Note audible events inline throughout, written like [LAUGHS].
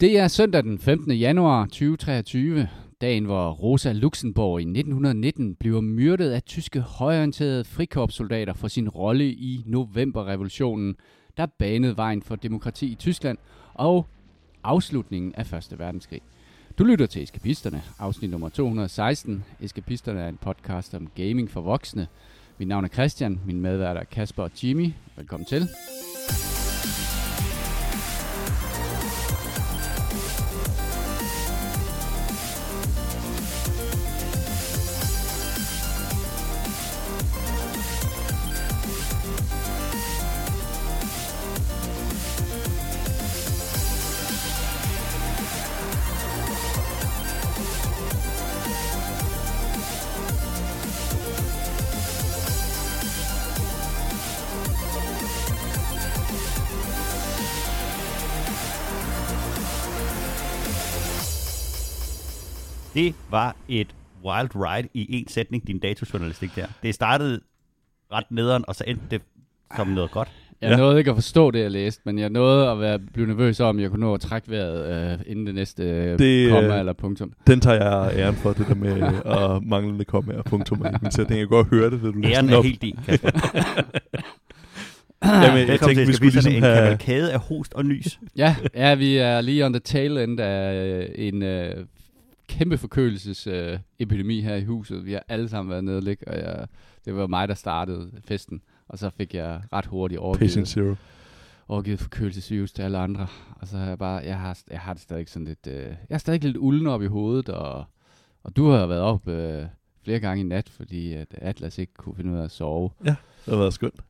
Det er søndag den 15. januar 2023, dagen hvor Rosa Luxemburg i 1919 bliver myrdet af tyske højorienterede frikorpssoldater for sin rolle i novemberrevolutionen, der banede vejen for demokrati i Tyskland og afslutningen af Første Verdenskrig. Du lytter til Eskapisterne, afsnit nummer 216. Eskapisterne er en podcast om gaming for voksne. Mit navn er Christian, min medvært er Kasper og Jimmy. Velkommen til. Det var et wild ride i en sætning, din datajournalistik der. Det startede ret nederen, og så endte det som noget godt. Jeg Ja. nåede ikke at forstå det, jeg læste, men jeg nåede at være, blive nervøs om, jeg kunne nå at trække vejret øh, inden det næste øh, Det, komma øh, eller punktum. Den tager jeg æren for, det der med at manglende komme og punktum i min sætning. Jeg kan godt høre det, da du læste Æren er helt din, Kasper. Jamen, jeg Velkommen tænkte, vi skulle ligesom en have... kavalkade af host og nys. Ja, ja, vi er lige on the tail end af øh, en øh, kæmpe forkølelsesepidemi øh, her i huset. Vi har alle sammen været nede og ligge, og jeg, det var mig, der startede festen. Og så fik jeg ret hurtigt Patient overgivet, Zero. overgivet forkølelsesvirus til alle andre. Og så har jeg bare, jeg har, jeg har det stadig sådan lidt, øh, jeg er stadig lidt ulden op i hovedet, og, og du har været op øh, flere gange i nat, fordi at Atlas ikke kunne finde ud af at sove. Det har været skønt.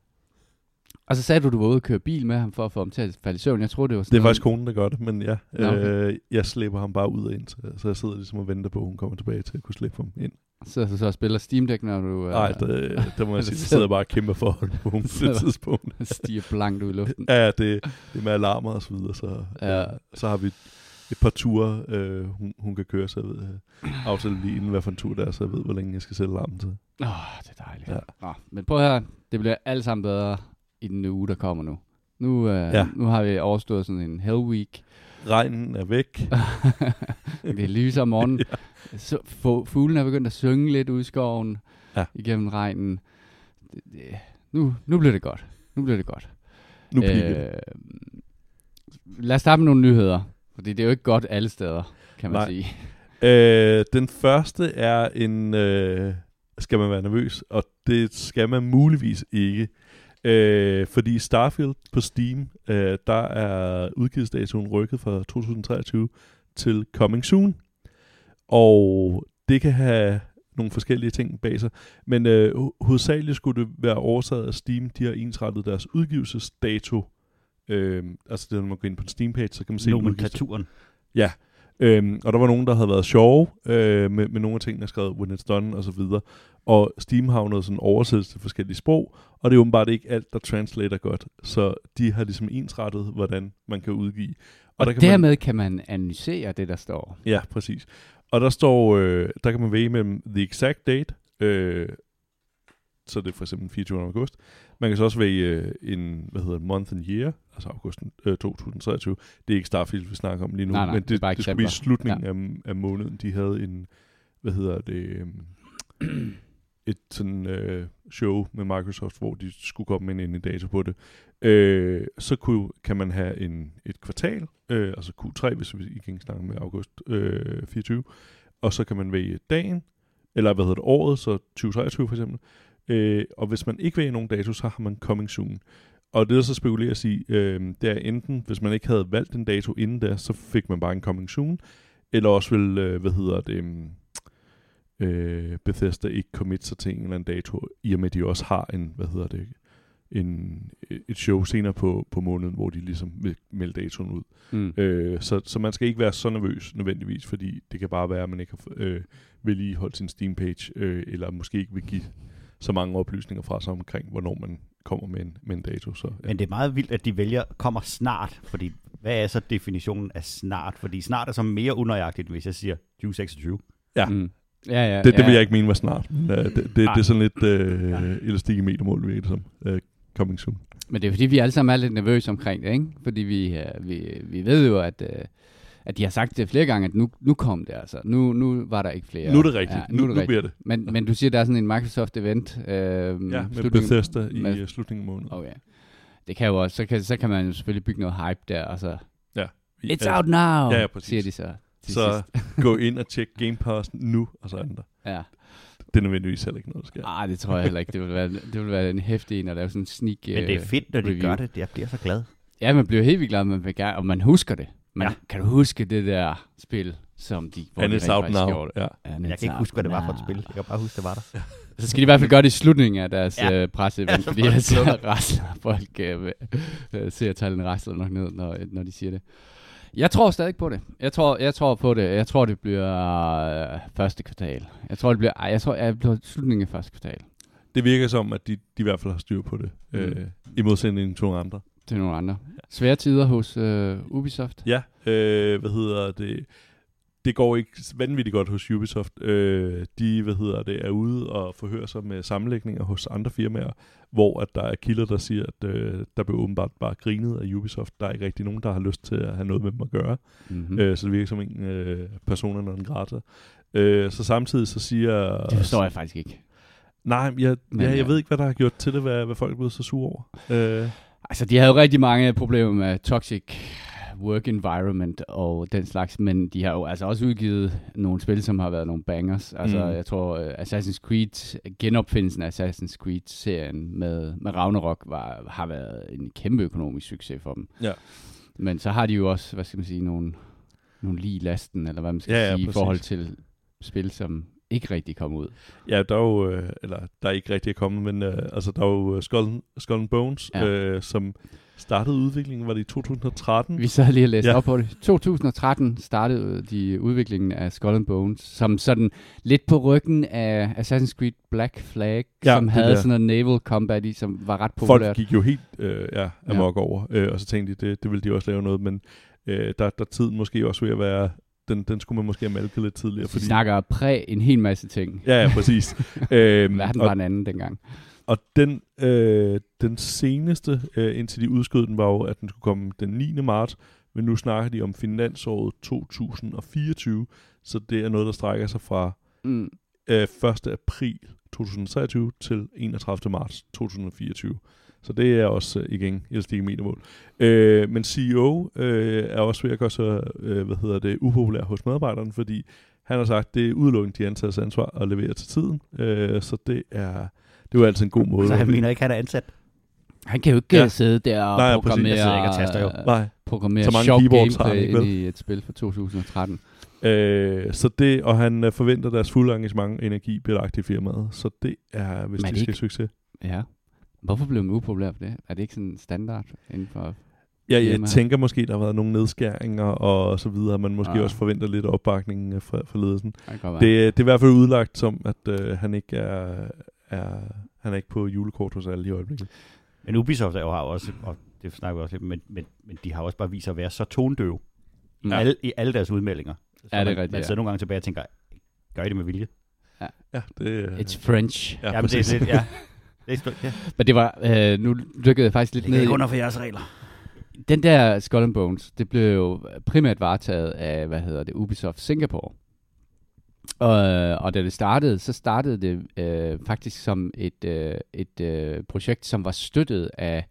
Og så sagde du, du var ude og køre bil med ham for at få ham til at falde i søvn. Jeg troede, det var sådan Det er noget- faktisk konen, der gør det, men ja. Nå, okay. Øh, jeg slæber ham bare ud og ind, så, så jeg sidder ligesom og venter på, at hun kommer tilbage til at kunne slæbe ham ind. Så så og spiller Steam Deck, når du øh, Nej, det, det må [LAUGHS] jeg sige. det sidder bare og kæmper for at på [LAUGHS] på det tidspunkt. stiger blankt ud i luften. Ja, det, det er med alarmer og så videre, så, Ja. så har vi et par ture, øh, hun, hun kan køre, så jeg ved, øh, aftale lige inden, hvad for en tur det er, så jeg ved, hvor længe jeg skal sætte alarmen til. Åh, oh, det er dejligt. Ja. Nå, men prøv her, det bliver alt sammen bedre i den uge, der kommer nu. Nu, øh, ja. Nu har vi overstået sådan en hell week. Regnen er væk. [LAUGHS] det er lyser om morgenen. [LAUGHS] ja. Så, få, fuglen er begyndt at synge lidt ude i skoven Ja. igennem regnen. Det, det, nu, nu bliver det godt. Nu bliver det godt. Nu bliver det. Øh, lad os starte med nogle nyheder. Fordi det er jo ikke godt alle steder, kan man Nej. sige. Øh, den første er en, øh, skal man være nervøs, og det skal man muligvis ikke. Øh, fordi Starfield på Steam, øh, der er udgivelsesdatoen rykket fra 2023 til Coming Soon. Og det kan have nogle forskellige ting bag sig. Men øh, ho- hovedsageligt skulle det være oversaget af Steam. De har ensrettet deres udgivelsesdato. Øh, altså det, når man går ind på en Steam-page, så kan man se. Nomenklaturen. Ja, øhm, og der var nogen, der havde været sjove øh, med, med nogle af tingene, der skrevet when it's done og så videre. Og Steam har jo noget sådan oversættelse til forskellige sprog, og det er åbenbart ikke alt, der translater godt. Så de har ligesom ensrettet, hvordan man kan udgive. Og, der og kan dermed man, kan man analysere det, der står. Ja, præcis. Og der står, øh, der kan man vælge mellem the exact date, øh, så det er for eksempel 24. august. Man kan så også vælge øh, en, hvad hedder det, month and year, altså august øh, 2023. Det er ikke Starfield, vi snakker om lige nu, Nej, nej, men det det, det skulle blive eksempler. slutningen ja. af, af måneden. De havde en, hvad hedder det, øhm, [CLEARS THROAT] et sådan øh, show med Microsoft, hvor de skulle komme en endelig dato på det. Øh, så kunne, kan man have en, et kvartal, øh, altså Q3, hvis vi igen snakker med august øh, 24, og så kan man vælge dagen, eller hvad hedder det, året, så 2023 for eksempel. Øh, og hvis man ikke vælger nogen dato, så har man coming soon. Og det, der så spekuleres i, øh, det er enten, hvis man ikke havde valgt en dato inden da, så fik man bare en coming soon, eller også vil, øh, hvad hedder det, øhm, øh, Bethesda ikke commit sig til en eller anden dato, i og med, at de også har en, hvad hedder det, en, et show senere på, på måneden, hvor de ligesom vil melde datoen ud. Mm. Øh, så, så man skal ikke være så nervøs nødvendigvis, fordi det kan bare være, at man ikke har øh, vedligeholdt sin Steam-page, øh, eller måske ikke vil give så mange oplysninger fra sig omkring, hvornår man kommer med en, med en dato. Så, ja. Men det er meget vildt, at de vælger kommer snart, fordi hvad er så definitionen af snart? Fordi snart er så mere unøjagtigt, hvis jeg siger 2026. Ja. Mm. Ja, ja, det, det ja. vil jeg ikke mene var snart. Øh, det, det, det er sådan lidt øh, Ja. elastik i metermål, virker det som. Øh, coming soon. Men det er fordi, vi alle sammen er lidt nervøse omkring det, ikke? Fordi vi, øh, vi, vi ved jo, at, øh, at de har sagt det flere gange, at nu, nu kom det altså. Nu, nu var der ikke flere. Nu er det rigtigt. Ja, nu, nu, er det nu rigtigt. bliver det. Men, men du siger, der er sådan en Microsoft-event. Øh, Ja, med Bethesda i med- med, slutningen af måneden. Okay. Det kan jo også, så kan, så kan man jo selvfølgelig bygge noget hype der, og så, I- it's out now, Ja, ja, præcis. siger de så. Til Så sidst. [LAUGHS] gå ind og tjek Game Pass nu, og så er den der. Ja. Det er nødvendigvis heller ikke noget, der sker. Ah, det tror jeg heller ikke. Det vil være, det vil være en hæftig en at lave sådan en sneak Men det er øh, fedt, når de review. gør det. Jeg bliver så glad. Ja, man bliver helt vildt glad, man vil gerne, og man husker det. Man, Ja. Kan du huske det der spil, som de, hvor And de it's rent out faktisk now. gjorde? Ja. And Jeg kan ikke huske, hvad det var for et spil. Jeg kan bare huske, det var der. Så skal de i hvert fald gøre det i slutningen af deres Ja. øh, presseevent, [LAUGHS] Ja, fordi så helvede. rasler folk øh, øh, ser tallet rasler nok ned, når, når de siger det. Jeg tror stadig på det. Jeg tror, jeg tror på det. Jeg tror, det bliver øh, første kvartal. Jeg tror, det bliver, ej, jeg tror, jeg bliver slutningen af første kvartal. Det virker som, at de, de i hvert fald har styr på det. Mm. Øh, I modsætning til nogle andre. Til nogle andre. Svære tider hos øh, Ubisoft. Ja, øh, hvad hedder det? Det går ikke vanvittigt godt hos Ubisoft. Øh, de, hvad hedder det, er ude og forhører sig med sammenlægninger hos andre firmaer, hvor at der er kilder, der siger, at øh, der bliver åbenbart bare grinet af Ubisoft. Der er ikke rigtig nogen, der har lyst til at have noget med dem at gøre. Mm-hmm. Mm. Øh, så det virker som en øh, persona non grata. Øh, så samtidig så siger... det forstår jeg faktisk ikke. Nej, jeg, Men, ja, ja. jeg ved ikke, hvad der har gjort til det, hvad, hvad folk er blevet så sure over. Øh, Altså, de havde jo rigtig mange problemer med toxic work environment og den slags, men de har jo altså også udgivet nogle spil, som har været nogle bangers. Altså, Mm. jeg tror, uh, Assassin's Creed, genopfindelsen af Assassin's Creed-serien med, med Ragnarok var, har været en kæmpe økonomisk succes for dem. Ja. Men så har de jo også, hvad skal man sige, nogle, nogle lige i lasten, eller hvad man skal Ja, ja, sige, i præcis. forhold til spil, som ikke rigtig kom ud. Ja, der er jo, øh, eller der er ikke rigtig kommet, men øh, altså der er jo øh, Skull, Skull and Bones, ja. Øh, som startede udviklingen, var det i 2013? Vi sad lige og læste Ja. op på det. 2013 startede de udviklingen af Skull and Bones, som sådan lidt på ryggen af Assassin's Creed Black Flag, Ja, som havde der. sådan noget naval combat i, som var ret Folk populært. gik jo helt øh, ja, amok ja. over, øh, og så tænkte de, det, det ville de også lave noget, men øh, der, der er tiden måske også ved at være, den, den skulle man måske have malket lidt tidligere. Vi snakker præ en hel masse ting. Ja, ja, præcis. [LAUGHS] øhm, Verden og, var en anden dengang. og den, øh, den seneste, øh, indtil de udskød den, var jo, at den skulle komme den 9. marts, men nu snakker de om finansåret 2024, så det er noget, der strækker sig fra Mm. øh, 1. april 2023 til 31. marts 2024. Så det er også øh, igen elastik metermål. Øh, men CEO øh, er også ved at gøre sig, øh, hvad hedder det, upopulær hos medarbejderne, fordi han har sagt, det er udelukkende de ansattes ansvar at levere til tiden. Øh, så det er, det er jo altid en god måde. Så han mener ikke, han er ansat. Han kan jo ikke Ja. ja. sidde der og Nej, ja, programmere, Jeg sidder ikke og taster jo. Nej, programmere Så mange sjov gameplay ind i et spil fra 2013. Øh, så det, og han øh, forventer deres fulde engagement og energi bliver lagt i firmaet. Så det er, hvis Men det skal ikke- succes. Ja. Hvorfor blev man upopulær for det? Er det ikke sådan standard inden for... Ja, jeg tænker måske, der har været nogle nedskæringer og så videre. Man måske Ah. også forventer lidt opbakning øh, fra, fra ledelsen. Det. Det, det er i hvert fald udlagt som, at øh, han ikke er, er, han er ikke på julekort hos alle i øjeblikket. Men Ubisoft er jo har også, og det snakker vi også lidt, men, men, men de har også bare vist sig at være så tondøve i, alle, i alle deres udmeldinger. Så Ja, det er man, rigtigt, Man ja. sidder nogle gange tilbage og tænker, gør I det med vilje? Ja, det, øh, It's French. ja, Jamen, det er lidt, ja. [LAUGHS] Sgu- ja. Men det var... Øh, nu dykkede jeg faktisk lidt Det ned er i... ikke under for jeres regler. Den der Skull and Bones, det blev jo primært varetaget af, hvad hedder det, Ubisoft Singapore. Og, og da det startede, så startede det øh, faktisk som et, øh, et øh, projekt, som var støttet af,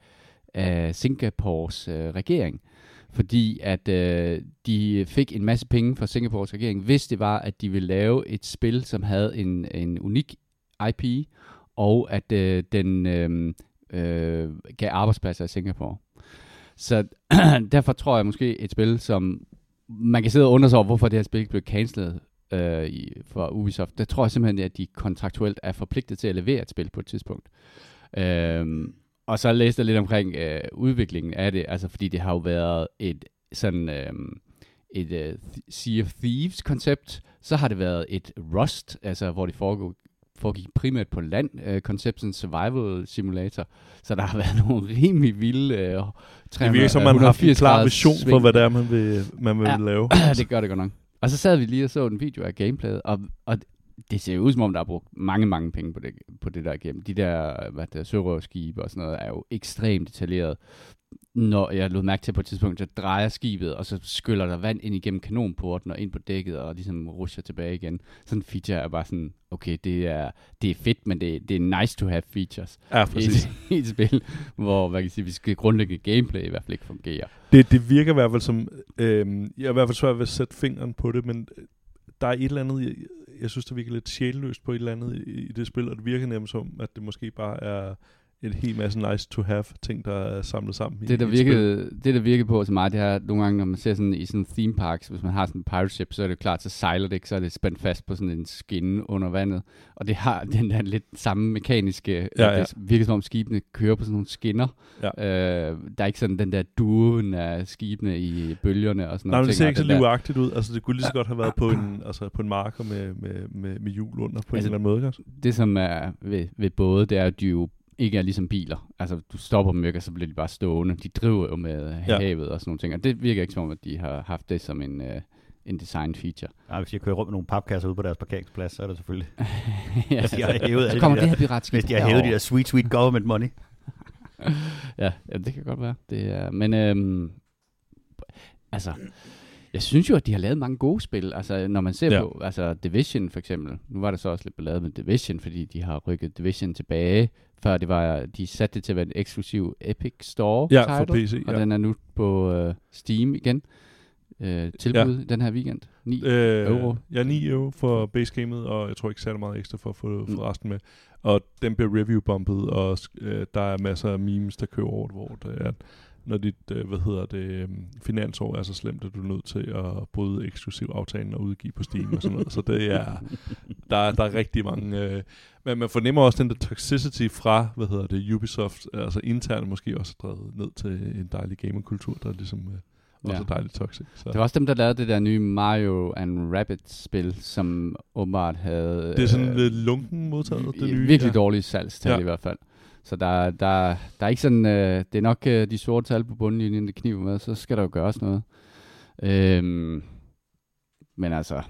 af Singapores øh, regering. Fordi at øh, de fik en masse penge fra Singapores regering, hvis det var, at de ville lave et spil, som havde en, en unik IP, og at øh, den øh, øh, gav arbejdspladser i Singapore. Så [CLEARS THROAT] derfor tror jeg måske et spil, som man kan sidde og undre sig over, hvorfor det her spil blev cancelled øh, i, for Ubisoft. Der tror jeg simpelthen, at de kontraktuelt er forpligtet til at levere et spil på et tidspunkt. Øh, og så læste jeg lidt omkring øh, udviklingen af det, altså fordi det har jo været et sådan øh, et øh, Sea of Thieves koncept, så har det været et Rust, altså hvor det foregår foregik primært på land, øh, koncept sådan survival simulator, så der har været [LAUGHS] nogle rimelig vilde øh, 300, Det virker som, man har haft en 180 klar vision for, sving. hvad det er, man vil, man vil Ja. lave. [CLEARS THROAT] det gør det godt nok. Og så sad vi lige og så en video af gameplayet, og, og det ser jo ud som om, der er brugt mange, mange penge på det, på det der game. De der, hvad der sørøverskibe og sådan noget, er jo ekstremt detaljeret. Når jeg lod mærke til på et tidspunkt, at drejer skibet, og så skyller der vand ind igennem kanonporten og ind på dækket, og ligesom rusher tilbage igen. Sådan en feature er bare sådan, okay, det er, det er fedt, men det, det er nice to have features. Ja, præcis. et, [LAUGHS] i et spil, hvor hvad kan sige, vi skal grundlæggende gameplay i hvert fald ikke fungere. Det, det virker i hvert fald som... Øh, jeg er i hvert fald svært ved at sætte fingeren på det, men der er et eller andet... Jeg, jeg synes, der virker lidt sjælløst på et eller andet i, i det spil, og det virker nærmest som, at det måske bare er en hel masse nice to have ting, der er samlet sammen. Det der, virkede, det, der virkede på til mig, det er nogle gange, når man ser sådan i sådan theme parks, hvis man har sådan en pirate ship, så er det klart, så sejler det ikke, så er det spændt fast på sådan en skinne under vandet. Og det har [LAUGHS] den der lidt samme mekaniske, Ja, ja, det virker som om skibene kører på sådan nogle skinner. Ja. Øh, der er ikke sådan den der duven af skibene i bølgerne og sådan Nej, noget. men det ser ikke så livagtigt ud. Altså, det kunne lige så godt have været på en, altså, på en marker med, med, med, med hjul under på Altså, en eller anden måde. Også? Det som er ved, ved både, det er, at de jo ikke er ligesom biler. Altså, du stopper dem ikke, og så bliver de bare stående. De driver jo med Ja. ja. havet og sådan nogle ting. Og det virker ikke som om, at de har haft det som en, øh, en design feature. Ja, hvis jeg kører rundt med nogle papkasser ude på deres parkeringsplads, så er det selvfølgelig... [LAUGHS] ja, Hvis de har hævet så kommer de det der, her piratskib hvis de har hævet de der sweet, sweet government money. [LAUGHS] ja, ja, det kan godt være. Det er, men øhm, altså, jeg synes jo, at de har lavet mange gode spil. Altså, når man ser Ja. på altså Division for eksempel. Nu var det så også lidt ballade med Division, fordi de har rykket Division tilbage. Før det var, de satte det til at være en eksklusiv Epic Store Ja, for title, PC. og Ja. den er nu på øh, Steam igen. Øh, tilbud ja. den her weekend. 9 Øh, euro. Ja, 9 euro for basegamet, og jeg tror ikke særlig meget ekstra for at få, Mm. resten med. Og den bliver review-bumpet, og øh, der er masser af memes, der kører over det, hvor det er, når dit, øh, hvad hedder det, øh, finansår er så slemt, at du er nødt til at bryde eksklusiv aftalen og udgive på Steam og sådan noget. Så det er, der, er- der er rigtig mange... Øh, men man fornemmer også den der toxicity fra, hvad hedder det, Ubisoft, altså internt måske også drevet ned til en dejlig gamerkultur, der er ligesom øh, også Ja. dejligt toxic. Så. Det var også dem, der lavede det der nye Mario and Rabbids-spil, som åbenbart havde... det er sådan øh, lidt lunken modtaget, det nye. Virkelig ja. dårlige salgstal ja. i hvert fald. Så der, der, der er ikke sådan, øh, det er nok øh, de sorte tal på bundlinjen, det kniver med, så skal der jo gøres noget. Øhm, men altså,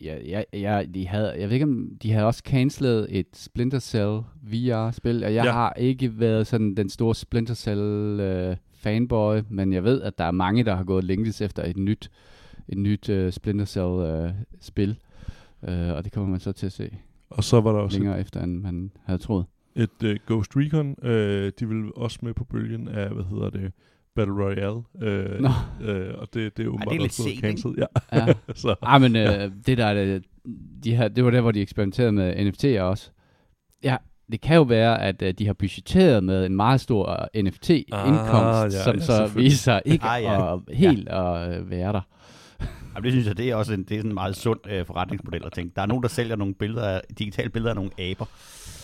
ja, ja, ja, de havde, jeg ved ikke om, de havde også cancelet et Splinter Cell VR-spil, og jeg Ja. har ikke været sådan den store Splinter Cell øh, fanboy, men jeg ved, at der er mange, der har gået længes efter et nyt, et nyt øh, Splinter Cell-spil. Øh, og det kommer man så til at se Og så var der også længere efter, end man havde troet. Et uh, Ghost Recon. Uh, de vil også med på bølgen af, hvad hedder det, Battle Royale. Uh, Nå. uh, og det, det er åbenbart lidt også blevet sent, cancelled. Ja. Ja. [LAUGHS] så, Ah, men øh, det der, det, de her, det var der, hvor de eksperimenterede med NFT'er også. Ja, det kan jo være, at øh, de har budgetteret med en meget stor øh, NFT-indkomst, Ah, ja, ja, som ja, så viser sig ikke Ah, ja. at helt at øh, være der. Jamen, det synes jeg, det er også en, det er sådan en meget sund øh, forretningsmodel at tænke. Der er nogen, der sælger nogle billeder digitale billeder af nogle aber.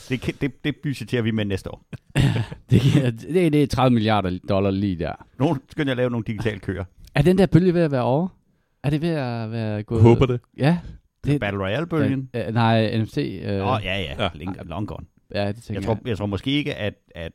Det, det, det budgeterer vi med næste år. [LAUGHS] Det, det, det er 30 milliarder dollar lige der. Nogen skal jeg lave nogle digitale køer. Er den der bølge ved at være over? Er det ved at være gået? håber det. Ja. Det, Battle Royale-bølgen. Øh, øh, nej, NFT. Øh, Åh, oh, ja, ja. Ja. Link, long gone. ja, det tænker Jeg tror, jeg tror måske ikke, at, at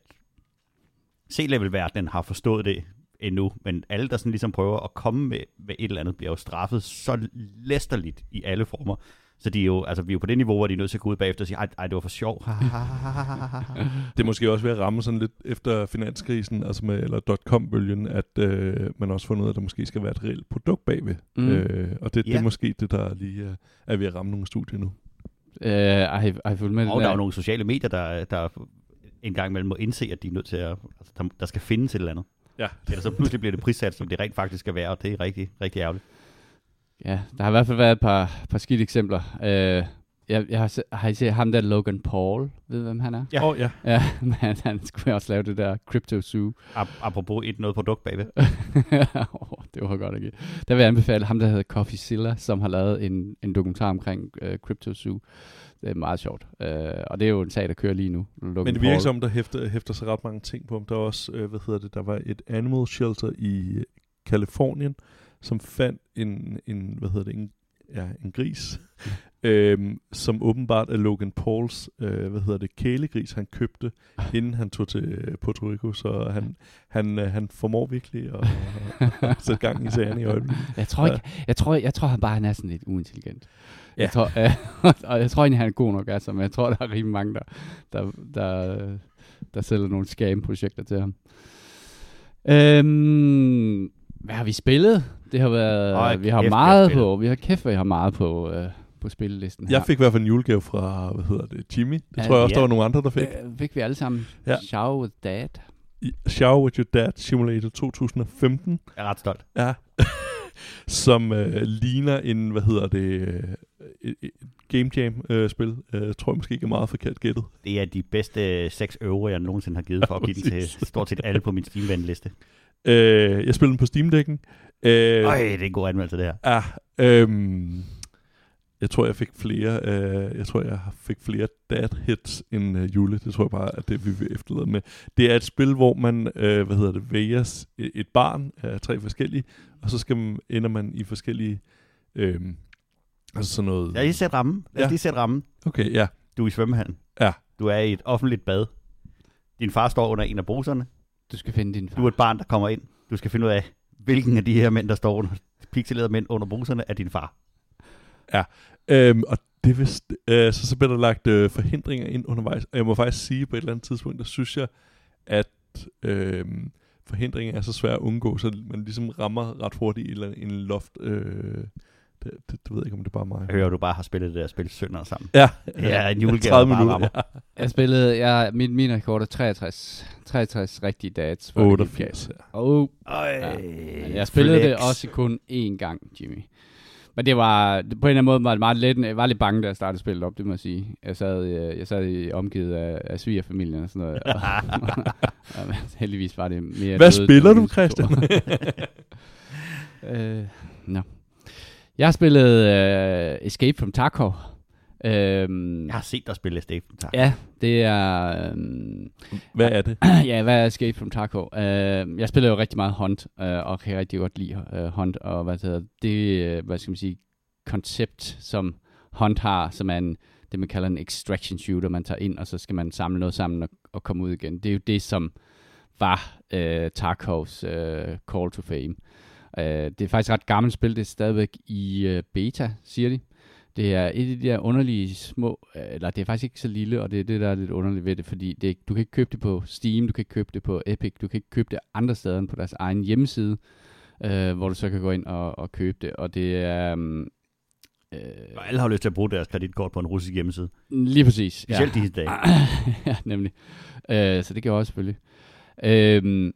C-level-verdenen har forstået det endnu, men alle, der sådan ligesom prøver at komme med, med et eller andet, bliver jo straffet så læsterligt i alle former. Så de er jo, altså, vi er jo på det niveau, hvor de er nødt til at gå ud bagefter og sige, ej, ej det var for sjov. [LAUGHS] Det er måske også ved at ramme sådan lidt efter finanskrisen, altså med, eller dot-com-bølgen, at øh, man også fundet ud af, at der måske skal være et reelt produkt bagved. Mm. Øh, og det, det Ja. er måske det, der lige er, er ved at ramme nogle studier nu. Øh, har, I, har I fulgt med det Og der er der? jo nogle sociale medier, der, der en gang imellem må indse, at de er nødt til at, altså, der, der skal findes et eller andet. Ja. Ellers så pludselig bliver det prissat, som det rent faktisk skal være, og det er rigtig, rigtig ærgerligt. Ja, der har i hvert fald været et par, par skidt eksempler. Øh, jeg, jeg har, har I set ham der Logan Paul? Ved hvem han er? Ja. Oh, ja. Ja, [LAUGHS] men han skulle også lave det der Crypto Zoo. Ap- apropos et noget produkt bagved. [LAUGHS] oh, det var godt ikke. Der vil jeg anbefale ham, der hedder Coffeezilla, som har lavet en, en dokumentar omkring uh, Crypto Zoo. Det er meget sjovt. Uh, og det er jo en sag, der kører lige nu. Logan Men det virker som, der hæfter, hæfter sig ret mange ting på. Der er også, øh, hvad hedder det, der var et animal shelter i Kalifornien, som fandt en, en hvad hedder det, en, ja, en gris, [LAUGHS] øhm, som åbenbart er Logan Pauls, øh, hvad hedder det, kælegris, han købte, inden han tog til øh, Puerto Rico, så han, han, øh, han formår virkelig at, at sætte gang i sagerne i øjeblikket. [LAUGHS] Jeg tror ikke, jeg tror, jeg tror han bare han er sådan lidt uintelligent. Ja. Jeg tror, øh, [LAUGHS] og jeg tror egentlig, han er god nok, altså, men jeg tror, der er rimelig mange, der, der, der, der sælger nogle scam-projekter til ham. Øhm, hvad har vi spillet? Det har været, Øj, vi har kæft, meget på, vi har kæft, vi har meget på, øh, på spillelisten her. Jeg fik i hvert fald en julegave fra, hvad hedder det, Jimmy. Det Ja, tror jeg også, ja. der var nogle andre, der fik. Øh, fik vi alle sammen. Ja. Shower with Dad. I Shower with Your Dad Simulator 2015. Jeg er ret stolt. Ja. [LAUGHS] som øh, ligner en, hvad hedder det, øh, Game Jam-spil. Øh, tror jeg måske ikke er meget forkert gættet. Det er de bedste 6 euro, jeg nogensinde har givet [LAUGHS] for at give den til stort set alle på min Steam-venliste. Øh, jeg spillede den på Steam-dækken. Øh, Øj, det er en god anmeldelse, det her. Ja, øhm, jeg tror, jeg fik flere, øh, jeg tror, jeg fik flere dad hits end øh, Jule. Det tror jeg bare, at det vi vil efterlade med. Det er et spil, hvor man, øh, hvad hedder det, vælger et barn af tre forskellige, og så skal man, ender man i forskellige, øh, altså sådan noget... Lad os lige sætte rammen. Lad os Ja. lige sætte rammen. Okay, ja. Du er i svømmehallen. Ja. Du er i et offentligt bad. Din far står under en af bruserne. Du skal finde din far. Du er et barn, der kommer ind. Du skal finde ud af, hvilken af de her mænd, der står under, pixelerede mænd under bruserne, er din far. Øhm, og det vist, øh, så, så bliver der lagt øh, forhindringer ind undervejs. Og jeg må faktisk sige, på et eller andet tidspunkt, der synes jeg, at øh, forhindringer er så svære at undgå, så man ligesom rammer ret hurtigt i en, en loft. Øh, det, det, det, ved jeg ikke, om det er bare mig. Jeg hører, du bare har spillet det der spil sønder sammen. Ja, Ja, en [LAUGHS] julegave, 30 der bare minutter. rammer. Jeg spillede, jeg, min, min rekord er 63. 63 rigtige. Ja. gik 88. galt. Oh, Øj, Ja. Jeg spillede flex. det også kun én gang, Jimmy. Men det var, på en eller anden måde var det meget let. Jeg var lidt bange, da jeg startede spillet op, det må jeg sige. Jeg sad, øh, jeg sad i omgivet af, af svigerfamilien og sådan noget. [LAUGHS] Og, og, men heldigvis var det mere... Hvad døde spiller du. Christian? [LAUGHS] øh, no. Jeg har spillet øh, Escape from Tarkov. Øhm, Jeg har set dig spille Escape from Tarkov. ja, det er... Øhm, Hvad er det? [CLEARS THROAT] ja, hvad er Escape from Tarkov? Uh, jeg spiller jo rigtig meget Hunt, uh, og kan rigtig godt lide uh, Hunt, og hvad det hedder, det, uh, hvad skal man sige, koncept, som Hunt har, som er en, det man kalder en extraction shooter, man tager ind, og så skal man samle noget sammen og, og komme ud igen. Det er jo det, som var uh, Tarkovs uh, Call to Fame. Uh, det er faktisk et ret gammelt spil, det er stadigvæk i uh, beta, siger de. Det er et af de der underlige små, øh, eller det er faktisk ikke så lille, og det er det, der er lidt underligt ved det, fordi det, du kan ikke købe det på Steam, du kan ikke købe det på Epic, du kan ikke købe det andre steder end på deres egen hjemmeside, øh, hvor du så kan gå ind og, og købe det, og det er... Um, øh, Og alle har lyst til at bruge deres kreditkort på en russisk hjemmeside. lige præcis. Specielt ja. disse dage. [LAUGHS] ja, nemlig. Øh, så det kan jeg også selvfølgelig. Øhm,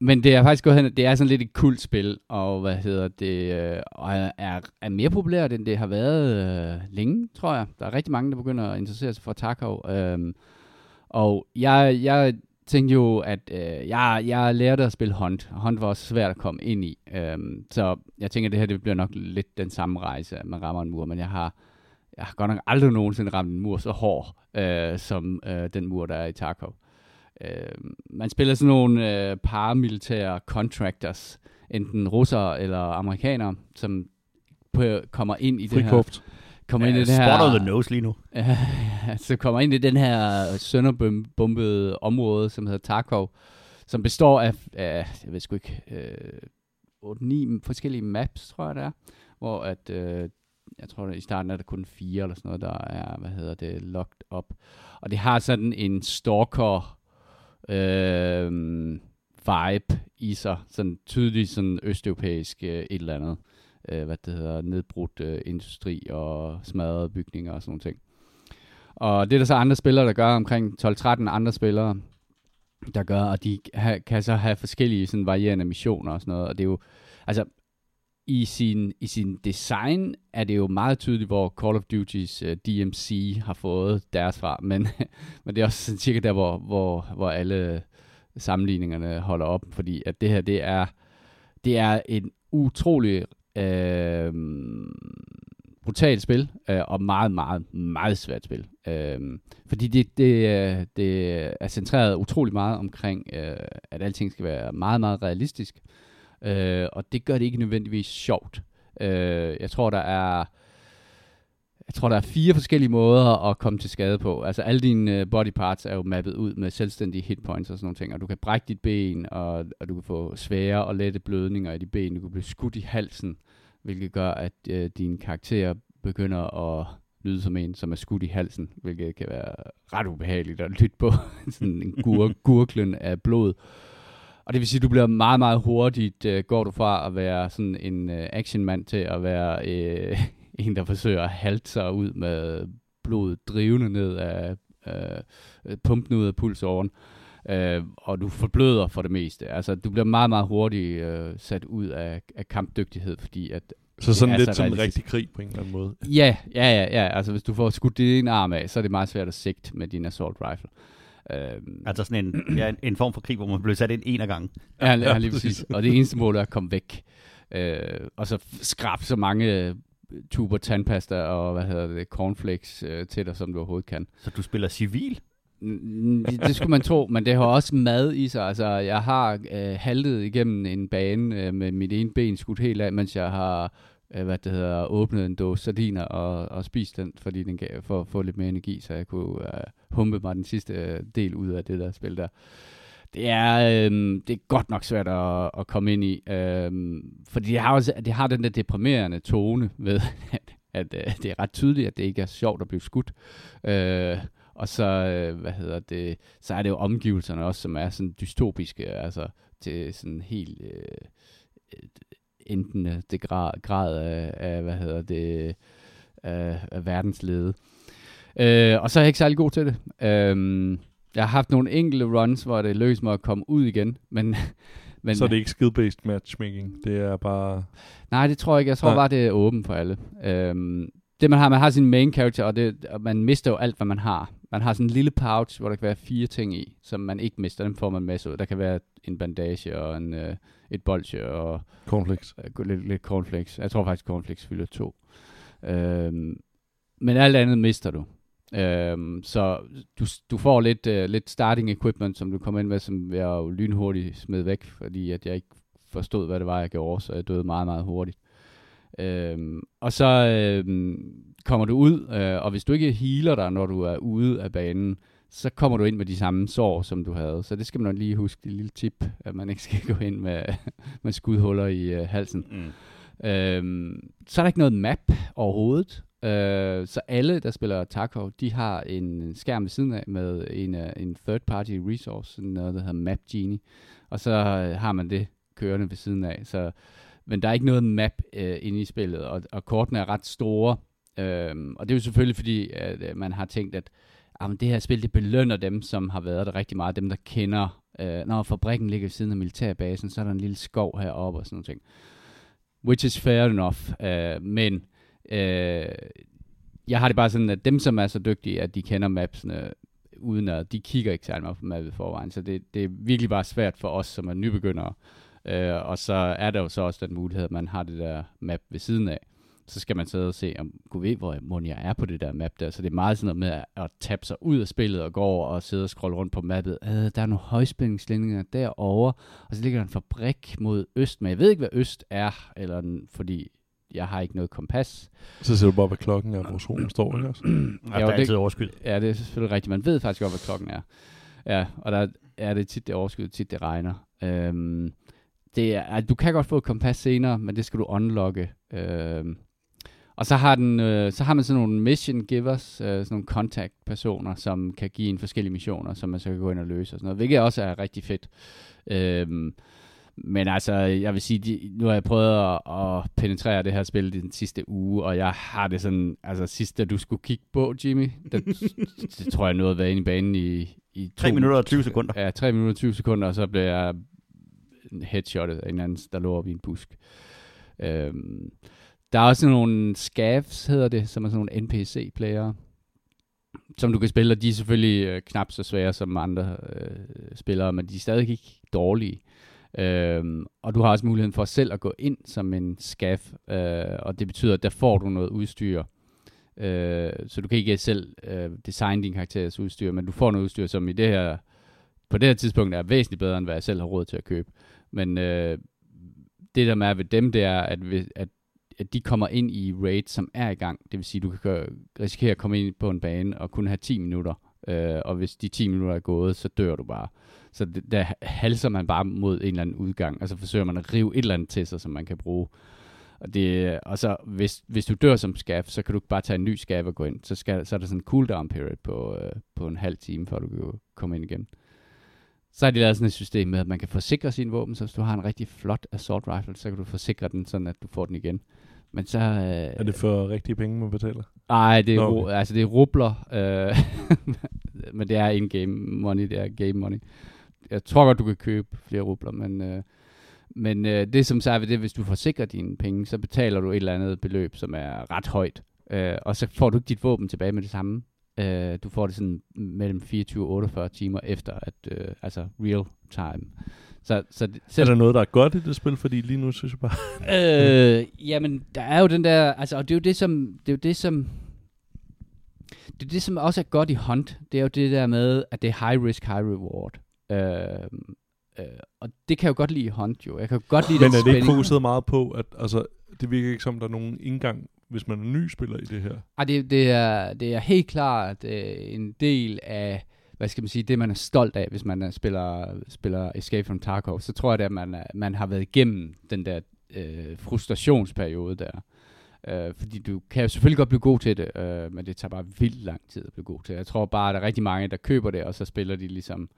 men det er faktisk gået hen, det er sådan lidt et kult spil, og hvad hedder det, øh, og er, er, mere populært, end det har været øh, længe, tror jeg. Der er rigtig mange, der begynder at interessere sig for Tarkov. Øh, og jeg, jeg tænkte jo, at øh, jeg, jeg lærte at spille Hunt. Hunt var også svært at komme ind i. Øh, så jeg tænker, at det her det bliver nok lidt den samme rejse, at man rammer en mur, men jeg har, jeg har godt nok aldrig nogensinde ramt en mur så hård, øh, som øh, den mur, der er i Tarkov. Øh, man spiller sådan nogle øh, paramilitære contractors, enten russere eller amerikanere, som på, kommer ind i det her, kommer ind i det her, spot the nose lige nu. Ja, [LAUGHS] så kommer ind i den her sønderbombede område, som hedder Tarkov, som består af, af jeg ved sgu ikke, øh, 8-9 forskellige maps, tror jeg det er, hvor at, øh, jeg tror at i starten er der kun fire eller sådan noget, der er, hvad hedder det, locked up. Og det har sådan en stalker øh, vibe i sig, sådan tydeligt sådan østeuropæisk øh, et eller andet. Øh, hvad det hedder, nedbrudt øh, industri og smadrede bygninger og sådan noget ting. Og det er der så andre spillere, der gør omkring 12-13 andre spillere, der gør, og de ha, kan så have forskellige sådan varierende missioner og sådan noget, og det er jo, altså, i sin, i sin design er det jo meget tydeligt, hvor Call of Duty's øh, uh, DMC har fået deres fra, men, [LAUGHS] men det er også sådan cirka der, hvor, hvor, hvor alle sammenligningerne holder op, fordi at det her, det er, det er en utrolig øh, brutalt spil, øh, og meget, meget, meget svært spil. Øh, fordi det, det, øh, det er centreret utrolig meget omkring, øh, at alting skal være meget, meget realistisk. Øh, Øh, og det gør det ikke nødvendigvis sjovt. Øh, jeg tror, der er jeg tror, der er fire forskellige måder at komme til skade på. Altså alle dine øh, body parts er jo mappet ud med selvstændige hit points og sådan nogle ting, og du kan brække dit ben, og, og du kan få svære og lette blødninger i dit ben. Du kan blive skudt i halsen, hvilket gør, at øh, din karakter begynder at lyde som en, som er skudt i halsen, hvilket kan være ret ubehageligt at lytte på. [LAUGHS] sådan en gur, gurklen af blod. Og det vil sige, at du bliver meget, meget hurtigt, øh, går du fra at være sådan en øh, actionmand til at være øh, [LAUGHS] en, der forsøger at halte sig ud med blodet drivende ned af øh, pumpen ud af pulsåren. Øh, og du forbløder for det meste. Altså, du bliver meget, meget hurtigt øh, sat ud af, af kampdygtighed, fordi at Så sådan lidt så som en rigtig krig på en eller anden måde. Ja, ja, ja, ja. Altså, hvis du får skudt din arm af, så er det meget svært at sigte med din assault rifle. Øhm, Altså sådan en, ja, en, en form for krig, hvor man bliver sat ind en af gangen. ja, ja, lige præcis. Og det eneste mål er at komme væk. Øh, og så skrab så mange øh, tuber tandpasta og hvad hedder det, cornflakes øh, til dig, som du overhovedet kan. Så du spiller civil? Det, det skulle man tro, men det har også mad i sig. Altså, jeg har øh, haltet igennem en bane øh, med mit ene ben skudt helt af, mens jeg har øh, hvad det hedder, åbnet en dåse sardiner og, og spist den, fordi den gav, for at få lidt mere energi, så jeg kunne øh, humpe mig den sidste øh, del ud af det der spil der. Det er, øh, det er godt nok svært at, at komme ind i, øh, fordi det har, også, det har den der deprimerende tone ved, [LAUGHS] at, at øh, det er ret tydeligt, at det ikke er sjovt at blive skudt. Øh, og så, øh, hvad hedder det, så er det jo omgivelserne også, som er sådan dystopiske, altså til sådan helt øh, enten øh, det grad, grad af, af, hvad hedder det, af, af verdenslede. Øh, og så er jeg ikke særlig god til det. Øh, jeg har haft nogle enkelte runs, hvor det lykkedes mig at komme ud igen, men... [LAUGHS] men Så er det ikke skill-based matchmaking. Det er bare... Nej, det tror jeg ikke. Jeg tror Nej. bare, det er åbent for alle. Øhm, det man har, man har sin main character, og, det, og man mister jo alt, hvad man har. Man har sådan en lille pouch, hvor der kan være fire ting i, som man ikke mister. Dem får man med sig ud. Der kan være en bandage og en, øh, et bolsje og Cornflakes. øh, lidt, lidt cornflakes. Jeg tror faktisk, cornflakes fylder to. Øhm, men alt andet mister du. Øhm, så du, du får lidt, øh, lidt starting equipment, som du kommer ind med, som jeg jo lynhurtigt smed væk, fordi at jeg ikke forstod, hvad det var, jeg gjorde, så jeg døde meget, meget hurtigt. Øhm, og så øhm, kommer du ud, øh, og hvis du ikke healer dig, når du er ude af banen, så kommer du ind med de samme sår, som du havde. Så det skal man lige huske, det lille tip, at man ikke skal [LAUGHS] gå ind med, med skudhuller i øh, halsen. Mm. Øhm, så er der ikke noget map overhovedet. Øh, så alle, der spiller Tarkov, de har en skærm ved siden af med en, øh, en third-party resource, sådan noget, der hedder Map Genie. Og så øh, har man det kørende ved siden af. Så, men der er ikke noget map øh, inde i spillet, og, og kortene er ret store. Øhm, og det er jo selvfølgelig fordi, at øh, man har tænkt, at ah, jamen, det her spil, det belønner dem, som har været der rigtig meget. Dem, der kender, øh, når fabrikken ligger ved siden af militærbasen, så er der en lille skov heroppe og sådan noget. Which is fair enough. Øh, men øh, jeg har det bare sådan, at dem, som er så dygtige, at de kender mapsene uden at de kigger ikke særlig meget på mappet forvejen. Så det, det er virkelig bare svært for os, som er nybegyndere. Øh, og så er der jo så også den mulighed, at man har det der map ved siden af. Så skal man sidde og se, om kunne ved, hvor hvor jeg er på det der map der. Så det er meget sådan noget med at, at tabe sig ud af spillet og gå over og sidde og scrolle rundt på mappet. Øh, der er nogle højspændingslinjer derovre, og så ligger der en fabrik mod øst, men jeg ved ikke, hvad øst er, eller den, fordi jeg har ikke noget kompas. Så ser du bare, hvad klokken er, hvor solen står, ikke også? [CLEARS THROAT] Altså, Ja, der og er det- altid overskyld. Ja, det er selvfølgelig rigtigt. Man ved faktisk godt, hvad klokken er. Ja, og der er det tit det overskud, tit det regner. Øhm, det er, du kan godt få et kompas senere, men det skal du unlocke. Øhm, og så har, den, øh, så har man sådan nogle mission givers, øh, sådan nogle contact personer, som kan give en forskellige missioner, som man så kan gå ind og løse og sådan noget, hvilket også er rigtig fedt. Øhm, men altså, jeg vil sige, de, nu har jeg prøvet at, at penetrere det her spil den sidste uge, og jeg har det sådan, altså sidst, da du skulle kigge på, Jimmy, der, [LAUGHS] det tror jeg nåede at være inde i banen i, i 3 minutter og 20 sekunder. Ja, 3 minutter og 20 sekunder, og så blev jeg headshottet af en anden, der lå op i en busk. Øhm, der er også nogle scavs, hedder det, som er sådan nogle NPC-player, som du kan spille, og de er selvfølgelig øh, knap så svære som andre øh, spillere, men de er stadig ikke dårlige. Øhm, og du har også muligheden for selv at gå ind som en scav, øh, og det betyder, at der får du noget udstyr. Øh, så du kan ikke selv øh, designe din karakteres udstyr, men du får noget udstyr, som i det her, på det her tidspunkt er væsentligt bedre, end hvad jeg selv har råd til at købe. Men øh, det der med ved dem, det er, at, at, at de kommer ind i raid, som er i gang. Det vil sige, du kan risikere at komme ind på en bane og kun have 10 minutter. Øh, og hvis de 10 minutter er gået, så dør du bare. Så det, der halser man bare mod en eller anden udgang, og så forsøger man at rive et eller andet til sig, som man kan bruge. Og, det, og så hvis, hvis du dør som skaf, så kan du bare tage en ny skaf og gå ind. Så, skal, så er der sådan en cooldown period på, øh, på en halv time, før du kan komme ind igen. Så har de lavet sådan et system med, at man kan forsikre sine våben, så hvis du har en rigtig flot assault rifle, så kan du forsikre den, sådan at du får den igen. Men så... Øh, Er det for rigtige penge, man betaler? Nej, det er, Nå, okay. altså det er rubler, øh, [LAUGHS] men det er in-game money, det er game money. Jeg tror godt, du kan købe flere rubler, men, øh, men øh, det som så er ved det, hvis du forsikrer dine penge, så betaler du et eller andet beløb, som er ret højt, øh, og så får du ikke dit våben tilbage med det samme. Øh, du får det sådan mellem 24 og 48 timer efter, at øh, altså real time. Så, så det, Så er der noget, der er godt i det spil? Fordi lige nu synes jeg bare... øh, jamen, der er jo den der, altså, og det er jo det, som, det er jo det, som, det er det, som også er godt i Hunt, det er jo det der med, at det er high risk, high reward. Øh, øh, og det kan jeg jo godt lide i Hunt, jo. Jeg kan jo godt lide Men den er det ikke fokuseret meget på, at altså, det virker ikke som, der er nogen indgang, hvis man er ny spiller i det her? Ej, det, det, er, det er helt klart øh, en del af, hvad skal man sige, det man er stolt af, hvis man er, spiller, spiller Escape from Tarkov. Så tror jeg, det, at man, man har været igennem den der øh, frustrationsperiode der. Øh, fordi du kan jo selvfølgelig godt blive god til det, øh, men det tager bare vildt lang tid at blive god til. Jeg tror bare, at der er rigtig mange, der køber det, og så spiller de ligesom øh,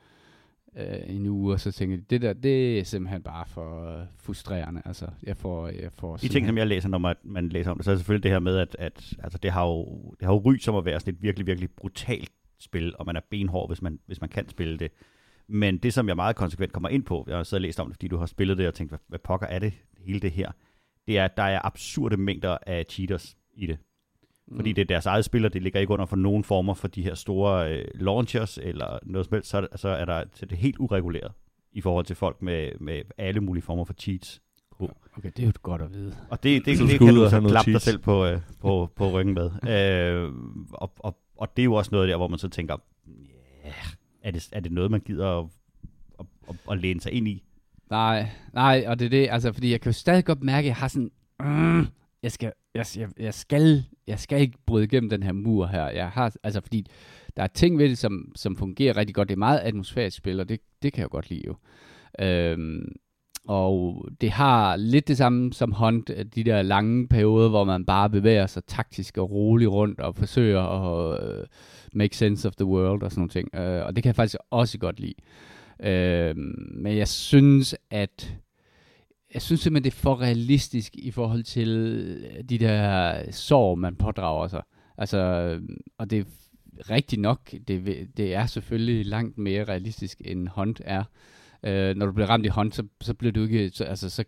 en uge, og så tænker de, det der, det er simpelthen bare for øh, frustrerende. Altså, jeg får, jeg får De ting, som jeg læser, når man, man læser om det, så er det selvfølgelig det her med, at, at altså det, har jo, det har jo ry som at være sådan et virkelig, virkelig brutalt spil, og man er benhård, hvis man, hvis man kan spille det. Men det, som jeg meget konsekvent kommer ind på, jeg har siddet og læst om det, fordi du har spillet det, og tænkt, hvad, hvad pokker er det, hele det her, det er, at der er absurde mængder af cheaters i det. Fordi det er deres eget spil, og det ligger ikke under for nogen former for de her store øh, launchers, eller noget som helst, så, er det- så er der så er det helt ureguleret i forhold til folk med, med alle mulige former for cheats. Okay, det er jo godt at vide. Og det, det, det, det kan du så klappe dig selv på, øh, på, på ryggen med. [LAUGHS] øh, og, og, og det er jo også noget der, hvor man så tænker, yeah, er, det, er det noget, man gider at, at, at, at læne sig ind i? Nej, nej, og det er det, altså, fordi jeg kan jo stadig godt mærke, at jeg har sådan, mm, jeg skal, jeg, jeg, jeg skal, jeg skal ikke bryde igennem den her mur her. Jeg har, altså, fordi der er ting ved det, som, som fungerer rigtig godt. Det er meget atmosfærisk spil, og det, det kan jeg godt lide jo. Øhm, og det har lidt det samme som Hunt, de der lange perioder, hvor man bare bevæger sig taktisk og roligt rundt og forsøger at uh, make sense of the world og sådan nogle ting. Uh, og det kan jeg faktisk også godt lide. Uh, men jeg synes, at jeg synes simpelthen, det er for realistisk i forhold til øh, de der sår, man pådrager sig. Altså, og det er rigtigt nok, det, det er selvfølgelig langt mere realistisk, end hånd er. Øh, når du bliver ramt i hånd, så, så bliver du ikke, så, altså, så,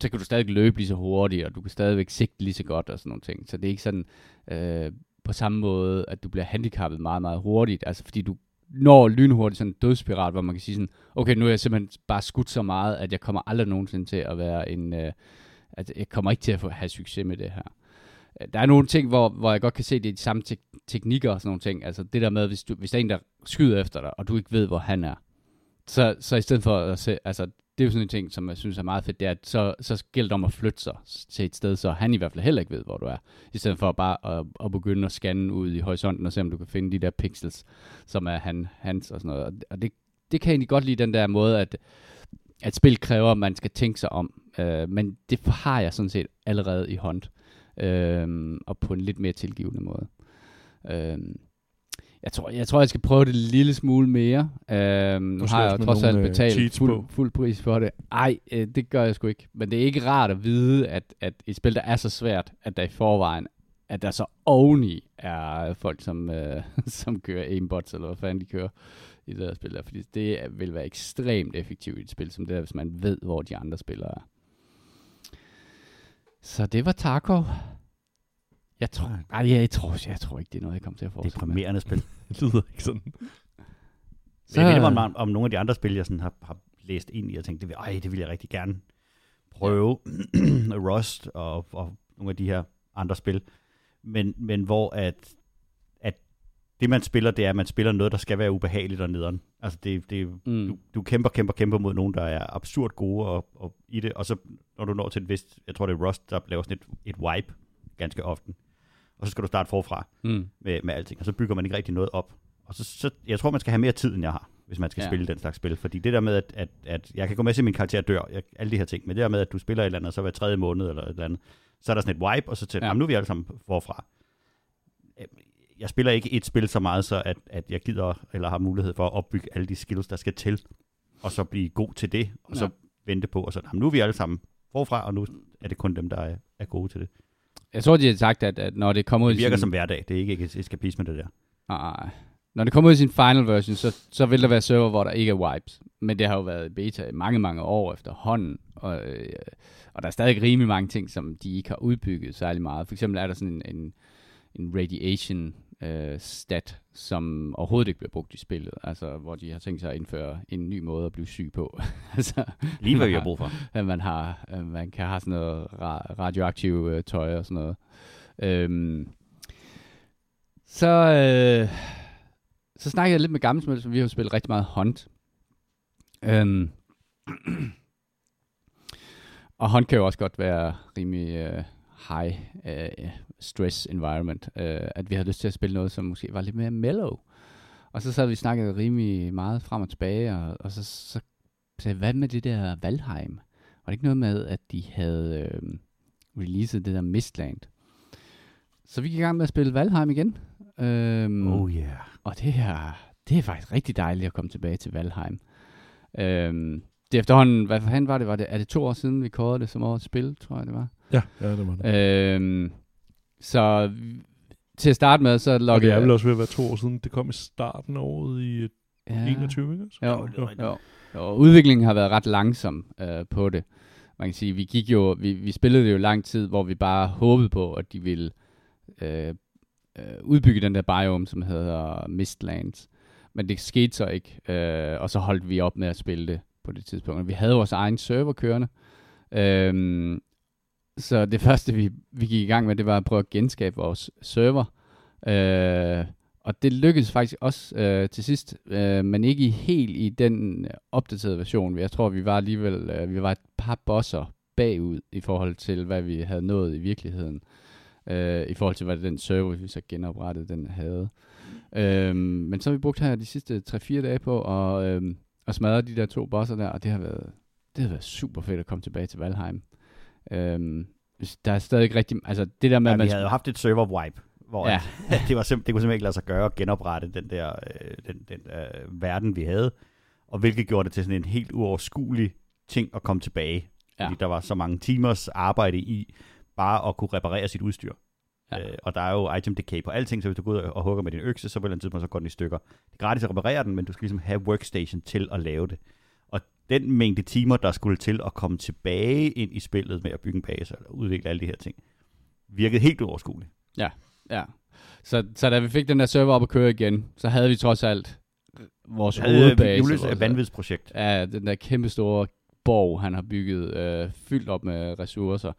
så kan du stadig løbe lige så hurtigt, og du kan stadigvæk sigte lige så godt og sådan nogle ting. Så det er ikke sådan øh, på samme måde, at du bliver handicappet meget, meget hurtigt. Altså fordi du når lynhurtigt sådan en dødsspiral, hvor man kan sige sådan, okay, nu er jeg simpelthen bare skudt så meget, at jeg kommer aldrig nogensinde til at være en, øh, at jeg kommer ikke til at få, have succes med det her. Øh, der er nogle ting, hvor, hvor jeg godt kan se, det er de samme te- teknikker og sådan nogle ting. Altså det der med, hvis, du, hvis der er en, der skyder efter dig, og du ikke ved, hvor han er, så, så i stedet for at se, altså det er jo sådan en ting, som jeg synes er meget fedt, det er, at så, så gælder det om at flytte sig til et sted, så han i hvert fald heller ikke ved, hvor du er. I stedet for bare at, at begynde at scanne ud i horisonten og se, om du kan finde de der pixels, som er han, hans og sådan noget. Og- Og det, det kan jeg egentlig godt lide, den der måde, at, at spil kræver, at man skal tænke sig om. Øh, men det har jeg sådan set allerede i hånd. Øh, og på en lidt mere tilgivende måde. Øh, jeg tror, jeg tror, jeg skal prøve det en lille smule mere. Øhm, nu har jeg trods alt øh, betalt fuld, fuld pris for det. Ej, øh, det gør jeg sgu ikke. Men det er ikke rart at vide, at, at et spil, der er så svært, at der i forvejen, at der så oveni er folk, som, øh, [LAUGHS] som kører aimbots, eller hvad fanden de kører i det her spil der. Fordi det vil være ekstremt effektivt i et spil som det her, hvis man ved, hvor de andre spillere er. Så det var Tarkov. Jeg tror, ej, jeg, jeg, tror, jeg tror ikke, det er noget, jeg kommer til at fortsætte med. Deprimerende spil. [LAUGHS] Det lyder ikke sådan. Så... Det minder mig om, om nogle af de andre spil, jeg sådan har, har læst ind i, og tænkt, det vil, ej, det vil jeg rigtig gerne prøve. [CLEARS THROAT] Rust og, og nogle af de her andre spil. Men, men hvor at, at det, man spiller, det er, at man spiller noget, der skal være ubehageligt og nederen. Altså, det, det, Mm. du, du kæmper, kæmper, kæmper mod nogen, der er absurd gode og, og i det, og så når du når til et vist, jeg tror det er Rust, der laver sådan et, et wipe ganske ofte, og så skal du starte forfra Mm. med, med alting, og så bygger man ikke rigtig noget op. Og så, så jeg tror, man skal have mere tid, end jeg har, hvis man skal Ja. spille den slags spil. Fordi det der med, at, at, at jeg kan gå med til, min karakter dør, jeg, alle de her ting, men det der med, at du spiller et eller andet, og så hver tredje måned eller et eller andet, så er der sådan et wipe, og så til, Ja. nu er vi alle sammen forfra. Øh, Jeg spiller ikke et spil så meget, så at, at jeg gider, eller har mulighed for at opbygge alle de skills, der skal til, og så blive god til det, og så Ja. vente på, og så, "Jamen, nu er vi alle sammen forfra, og nu er det kun dem, der er, er gode til det. Jeg tror, de har sagt, at, at når det kommer ud Det virker sin, som hverdag, det er ikke eskapisme, det der. Nej. Når det kommer ud i sin final version, så, så vil der være server, hvor der ikke er wipes. Men det har jo været beta i mange, mange år efterhånden. Og, øh, og der er stadig rimelig mange ting, som de ikke har udbygget særlig meget. For eksempel er der sådan en, en, en radiation øh, stat, som overhovedet ikke bliver brugt i spillet. Altså, hvor de har tænkt sig at indføre en ny måde at blive syg på. [LAUGHS] altså, Lige hvad vi har brug for. at man har, at man kan have sådan noget ra- radioaktiv øh, tøj og sådan noget. Øhm, så, øh, så snakkede jeg lidt med Gammelsmøl, som vi har spillet rigtig meget Hunt. Øhm, [CLEARS THROAT] og Hunt kan jo også godt være rimelig øh, high øh, stress environment. Øh, at vi havde lyst til at spille noget, som måske var lidt mere mellow. Og så sad vi snakket rimelig meget frem og tilbage, og, og så, så sagde hvad med det der Valheim? Var det ikke noget med, at de havde øh, releaset det der Mistland? Så vi gik i gang med at spille Valheim igen. Øhm, Oh yeah. og det er, det er faktisk rigtig dejligt at komme tilbage til Valheim. Øhm, det er efterhånden, hvad fanden var det? Var det? Er det to år siden, vi kårede det som årets spil, tror jeg det var? Ja, ja det var det. Øhm, så til at starte med, så Og loggede det er vel også ved at være to år siden. Det kom i starten af året i ja, 21, ikke? også? Jo, rigtigt. jo, jo. Udviklingen har været ret langsom øh, på det. Man kan sige, vi gik jo, vi, vi spillede det jo lang tid, hvor vi bare håbede på, at de ville øh, øh, udbygge den der biome, som hedder Mistlands. Men det skete så ikke, øh, og så holdt vi op med at spille det på det tidspunkt. Og vi havde vores egen server kørende. Øhm, så det [LAUGHS] første, vi, vi gik i gang med, det var at prøve at genskabe vores server. Øh, og det lykkedes faktisk også øh, til sidst, øh, men ikke i helt i den øh, opdaterede version. Jeg tror, vi var alligevel øh, vi var et par bosser bagud i forhold til, hvad vi havde nået i virkeligheden. Øh, I forhold til, hvad den server, vi så genoprettede, den havde. Øh, men så har vi brugt her de sidste 3-4 dage på at, øh, at smadre de der to bosser der, og det har været, det har været super fedt at komme tilbage til Valheim. Øh, der er stadig ikke rigtig... Altså, det der med, Ja, man vi havde jo haft et server wipe, hvor Ja. at, [LAUGHS] det, var simp- det kunne simpelthen ikke lade sig gøre at genoprette den der øh, den, den, øh, verden, vi havde. Og hvilket gjorde det til sådan en helt uoverskuelig ting at komme tilbage. Ja. Fordi der var så mange timers arbejde i bare at kunne reparere sit udstyr. Ja. Øh, og der er jo item decay på alting, så hvis du går ud og hugger med din økse, så på et eller andet tidspunkt så går den i stykker. Det er gratis at reparere den, men du skal ligesom have workstation til at lave det. Den mængde timer, der skulle til at komme tilbage ind i spillet med at bygge en base og udvikle alle de her ting, virkede helt uoverskueligt. Ja. Så, så da vi fik den der server op at køre igen, så havde vi trods alt vores havde hovedbase. Jules vores- vanvidsprojekt. Ja, den der kæmpe store borg, han har bygget, øh, fyldt op med ressourcer.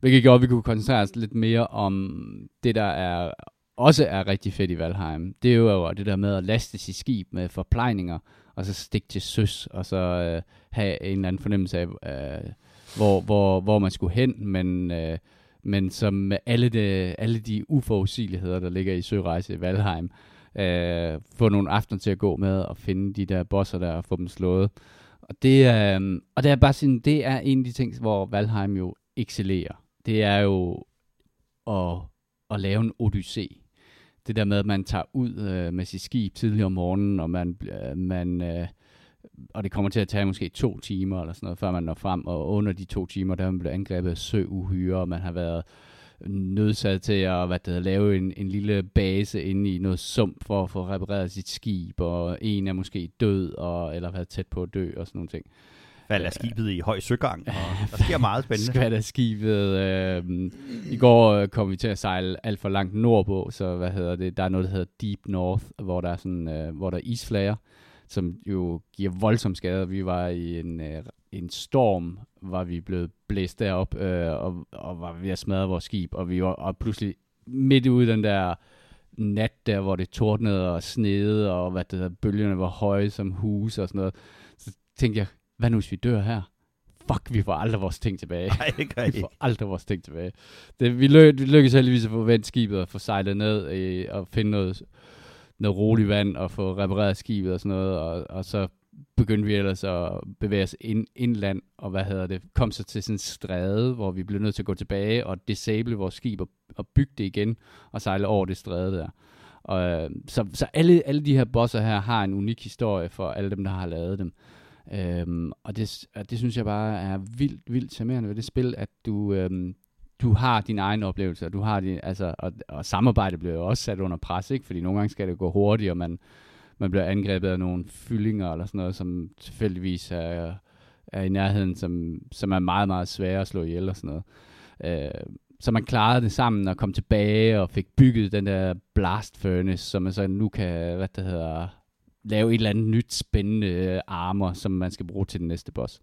Hvilket gjorde, at vi kunne koncentrere os lidt mere om det, der er også er rigtig fedt i Valheim. Det er jo det der med at laste sit skib med forplejninger, og så stikke til søs, og så øh, have en eller anden fornemmelse af, øh, hvor, hvor, hvor man skulle hen, men, øh, men som med alle, de, alle de uforudsigeligheder, der ligger i Sørejse i Valheim, øh, få nogle aftener til at gå med og finde de der bosser der og få dem slået. Og det, er, øh, og det er bare sådan, det er en af de ting, hvor Valheim jo excellerer. Det er jo at, at lave en odyssé. Det der med, at man tager ud øh, med sit skib tidligere om morgenen, og man, øh, man øh, og det kommer til at tage måske to timer eller sådan noget, før man når frem, og under de to timer, der er man blevet angrebet af søuhyre, og man har været nødsat til at hvad det hedder, lave en, en lille base inde i noget sump for at få repareret sit skib, og en er måske død, og, eller været tæt på at dø, og sådan nogle ting. Øh, af skibet i høj søgang, og der sker meget [LAUGHS] spændende. Skvat af skibet. Øh, I går øh, kom vi til at sejle alt for langt nordpå, så hvad hedder det? Der er noget, der hedder Deep North, hvor der er, sådan, øh, hvor der er isflager, som jo giver voldsom skade. Vi var i en, øh, en storm, var vi blevet blæst derop, øh, og, og var ved at smadre vores skib, og vi var og pludselig midt ude den der nat der, hvor det tordnede og snede, og hvad det hedder, bølgerne var høje som huse og sådan noget. Så tænkte jeg, hvad nu hvis vi dør her? Fuck, vi får aldrig vores ting tilbage. Nej, det gør jeg Vi ikke. får aldrig vores ting tilbage. Det, vi, ly- vi lykkedes heldigvis at få vendt skibet og få sejlet ned øh, og finde noget, noget roligt vand og få repareret skibet og sådan noget. Og, og så begyndte vi ellers at bevæge os ind, indland og hvad hedder det, kom så til sådan en stræde, hvor vi blev nødt til at gå tilbage og disable vores skib og, og bygge det igen og sejle over det stræde der. Og, øh, så så alle, alle de her bosser her har en unik historie for alle dem, der har lavet dem. Øhm, og det, og det synes jeg bare er vildt, vildt charmerende ved det spil, at du, øhm, du har din egen oplevelse, og du har din, altså, og, og samarbejde bliver jo også sat under pres, ikke? fordi nogle gange skal det gå hurtigt, og man, man bliver angrebet af nogle fyldinger eller sådan noget, som tilfældigvis er, er i nærheden, som, som er meget, meget svære at slå ihjel og sådan noget. Øh, så man klarede det sammen og kom tilbage og fik bygget den der blast furnace, som man så nu kan, hvad det hedder, lave et eller andet nyt spændende øh, armor, som man skal bruge til den næste boss.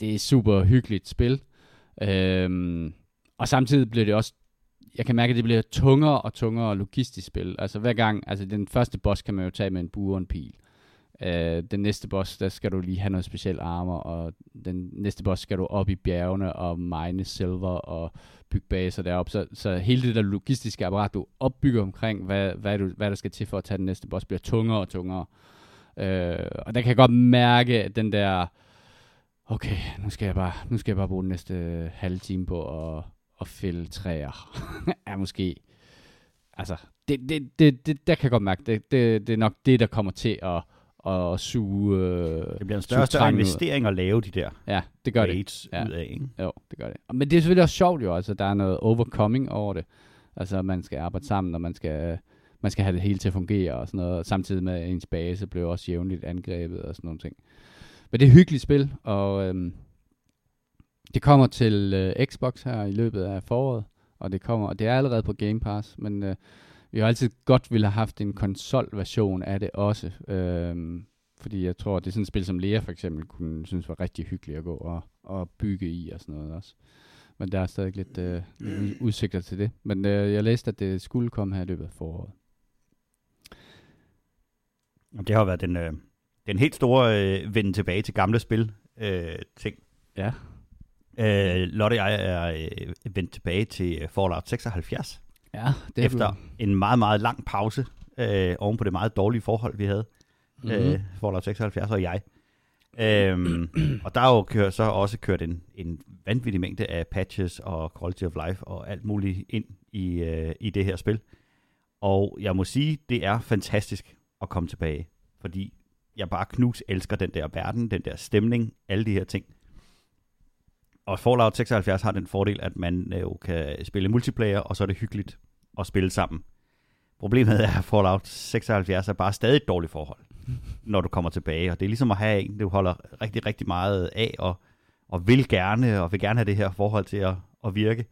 Det er super hyggeligt spil. Øhm, og samtidig bliver det også, jeg kan mærke, at det bliver tungere og tungere logistisk spil. Altså hver gang, altså den første boss kan man jo tage med en bue og en pil. Øh, den næste boss, der skal du lige have noget specielt armor, og den næste boss skal du op i bjergene og mine silver og bygge baser derop. Så, så hele det der logistiske apparat, du opbygger omkring, hvad, hvad, du, hvad der skal til for at tage den næste boss, bliver tungere og tungere. Øh, og der kan jeg godt mærke, den der, okay, nu skal jeg bare, nu skal jeg bare bruge den næste halve time på at, at fælde træer. [LAUGHS] er måske, altså, det, det, det, det, der kan jeg godt mærke, det, det, det er nok det, der kommer til at, at suge øh, Det bliver en større, større investering at lave de der ja, det gør det. Ja. ud af, ikke? Jo, det gør det. Men det er selvfølgelig også sjovt jo, altså der er noget overcoming over det. Altså man skal arbejde sammen, og man skal, man skal have det hele til at fungere og sådan noget. Samtidig med at ens base blev også jævnligt angrebet og sådan nogle ting. Men det er et hyggeligt spil, og øhm, det kommer til øh, Xbox her i løbet af foråret, og det kommer, og det er allerede på Game Pass, men øh, vi har altid godt ville have haft en konsolversion af det også. Øhm, fordi jeg tror, det er sådan et spil, som Lea for eksempel kunne synes var rigtig hyggeligt at gå og, og bygge i og sådan noget også. Men der er stadig lidt, øh, lidt udsigter til det. Men øh, jeg læste, at det skulle komme her i løbet af foråret. Det har været den, øh, den helt store øh, vende tilbage til gamle spil øh, ting. Ja. Øh, Lotte og jeg er øh, vendt tilbage til Fallout 76. Ja, det Efter du... en meget, meget lang pause øh, oven på det meget dårlige forhold, vi havde. Mm-hmm. Øh, Fallout 76 og jeg. Øhm, [CLEARS THROAT] og der er jo kørt, så også kørt en, en vanvittig mængde af patches og quality of life og alt muligt ind i, øh, i det her spil. Og jeg må sige, det er fantastisk at komme tilbage, fordi jeg bare knus elsker den der verden, den der stemning, alle de her ting. Og Fallout 76 har den fordel, at man jo kan spille multiplayer, og så er det hyggeligt at spille sammen. Problemet er, at Fallout 76 er bare stadig et dårligt forhold, når du kommer tilbage. Og det er ligesom at have en, du holder rigtig, rigtig meget af, og, og vil gerne, og vil gerne have det her forhold til at, at virke.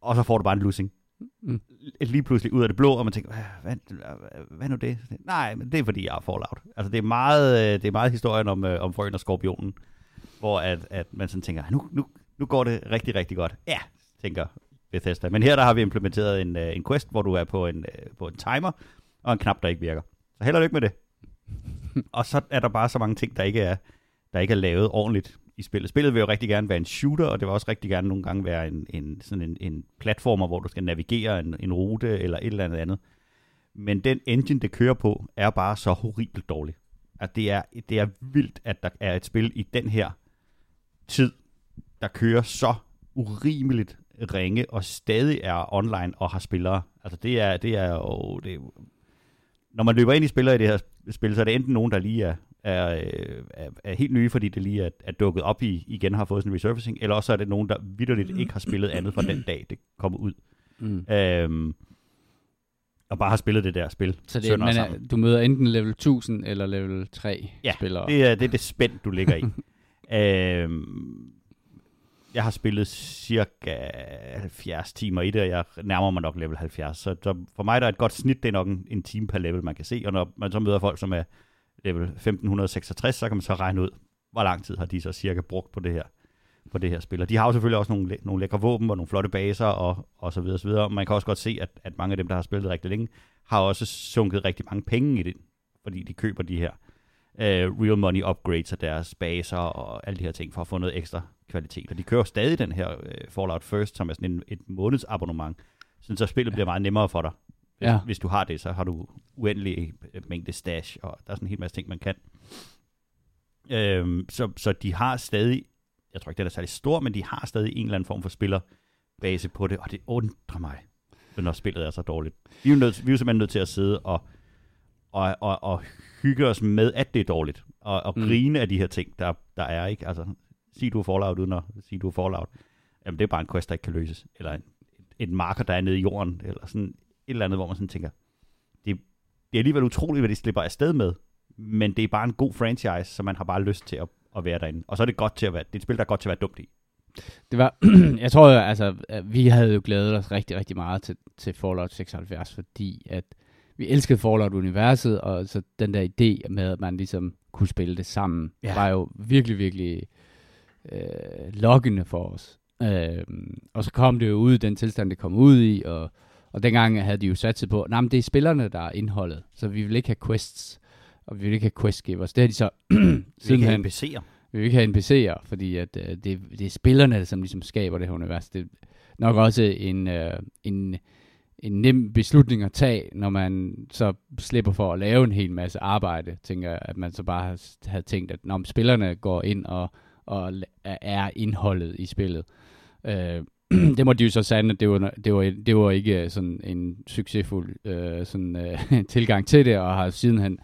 Og så får du bare en losing. Mm. Lige pludselig ud af det blå, og man tænker, hvad, hvad, hvad nu det? Nej, men det er fordi, jeg er Fallout. Altså det er meget, øh, det er meget historien om, øh, om frøen og skorpionen, hvor at, at man sådan tænker, nu, nu, nu går det rigtig, rigtig godt. Ja, tænker Bethesda. Men her der har vi implementeret en, uh, en quest, hvor du er på en, uh, på en timer, og en knap, der ikke virker. Så held og lykke med det. [LAUGHS] og så er der bare så mange ting, der ikke er, der ikke er lavet ordentligt i spillet. Spillet vil jo rigtig gerne være en shooter, og det vil også rigtig gerne nogle gange være en, en, sådan en, en platformer, hvor du skal navigere en, en rute eller et eller andet andet. Men den engine, det kører på, er bare så horribelt dårlig. At det er, det er vildt, at der er et spil i den her tid, der kører så urimeligt ringe og stadig er online og har spillere. Altså det er, det er jo... Det er, når man løber ind i spillere i det her spil, så er det enten nogen, der lige er, er, er, er helt nye, fordi det lige er, er dukket op i, igen har fået sådan en resurfacing, eller også er det nogen, der vidderligt ikke har spillet andet fra den [CLEARS THROAT] dag, det kommer ud. Mm. Øhm, og bare har spillet det der spil. Så det, men, sammen. du møder enten level 1000 eller level 3 ja, spillere? det er det, er det spænd, du ligger i. [LAUGHS] Øh, jeg har spillet cirka 70 timer i det, og jeg nærmer mig nok level 70. Så, så for mig der er et godt snit, det er nok en, en time per level, man kan se. Og når man så møder folk, som er level 1566, så kan man så regne ud, hvor lang tid har de så cirka brugt på det her på det her spil. Og de har jo selvfølgelig også nogle, nogle lækre våben og nogle flotte baser og, og så videre, og så videre. Man kan også godt se, at, at mange af dem, der har spillet rigtig længe, har også sunket rigtig mange penge i det, fordi de køber de her uh, real money upgrades af deres baser og alle de her ting for at få noget ekstra kvalitet. Og de kører stadig den her uh, Fallout First, som er sådan en, et månedsabonnement, så spillet ja. bliver meget nemmere for dig. Hvis, ja. hvis du har det, så har du uendelig øh, mængde stash, og der er sådan en hel masse ting, man kan. Øhm, så, så de har stadig, jeg tror ikke, det er særlig stor, men de har stadig en eller anden form for spillerbase på det, og det undrer mig, når spillet er så dårligt. Vi er jo, nødt, vi er jo simpelthen nødt til at sidde og og, og, og hygge os med, at det er dårligt, og, og Mm. grine af de her ting, der, der er, ikke? Altså, sig du er Fallout, uden at sige du er Fallout. Jamen, det er bare en quest, der ikke kan løses. Eller en, et marker, der er nede i jorden, eller sådan et eller andet, hvor man sådan tænker, det, det er alligevel utroligt, hvad de slipper afsted med, men det er bare en god franchise, så man har bare lyst til at, at være derinde. Og så er det godt til at være, det er et spil, der er godt til at være dumt i. Det var, [CLEARS THROAT] jeg tror, altså, at vi havde jo glædet os rigtig, rigtig meget til, til Fallout 76, fordi at vi elskede Fallout-universet, og så den der idé med, at man ligesom kunne spille det sammen, Ja. var jo virkelig, virkelig øh, lokkende for os. Øh, og så kom det jo ud i den tilstand, det kom ud i, og, og dengang havde de jo sat sig på, nej, men det er spillerne, der er indholdet, så vi vil ikke have quests, og vi vil ikke have questgivers. Det har de så Vi sidenhen NPC'er. vi vil ikke have NPC'er, fordi at, øh, det, det er spillerne, som ligesom skaber det her univers. Det er nok også en, øh, en, en nem beslutning at tage, når man så slipper for at lave en hel masse arbejde. Tænker jeg, at man så bare havde tænkt, at når spillerne går ind og, og er indholdet i spillet. Øh, [CLEARS THROAT] det må de jo så sande, at det var, det var, det var ikke sådan en succesfuld øh, sådan, øh, [LAUGHS] tilgang til det, og har sidenhen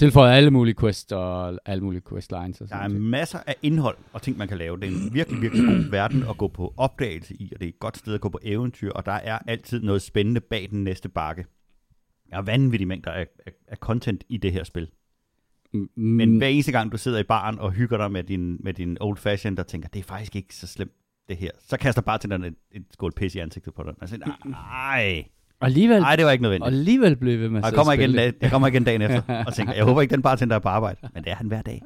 tilføjet alle mulige quests og alle mulige questlines. Og Der er sådan ting. masser af indhold og ting, man kan lave. Det er en virkelig, virkelig god verden at gå på opdagelse i, og det er et godt sted at gå på eventyr, og der er altid noget spændende bag den næste bakke. Der er vanvittige mængder af, af, af content i det her spil. Men Mm, hver eneste gang, du sidder i baren og hygger dig med din, med din old fashion, der tænker, det er faktisk ikke så slemt, det her. Så kaster bare til et, et skål pis i ansigtet på dig. Og siger, nej, og alligevel, nej, det var ikke og nødvendigt. alligevel blev vi med Og jeg kommer, og igen, dag- jeg kommer igen dagen efter og tænker, jeg håber ikke, den bartender er på arbejde. Men det er han hver dag.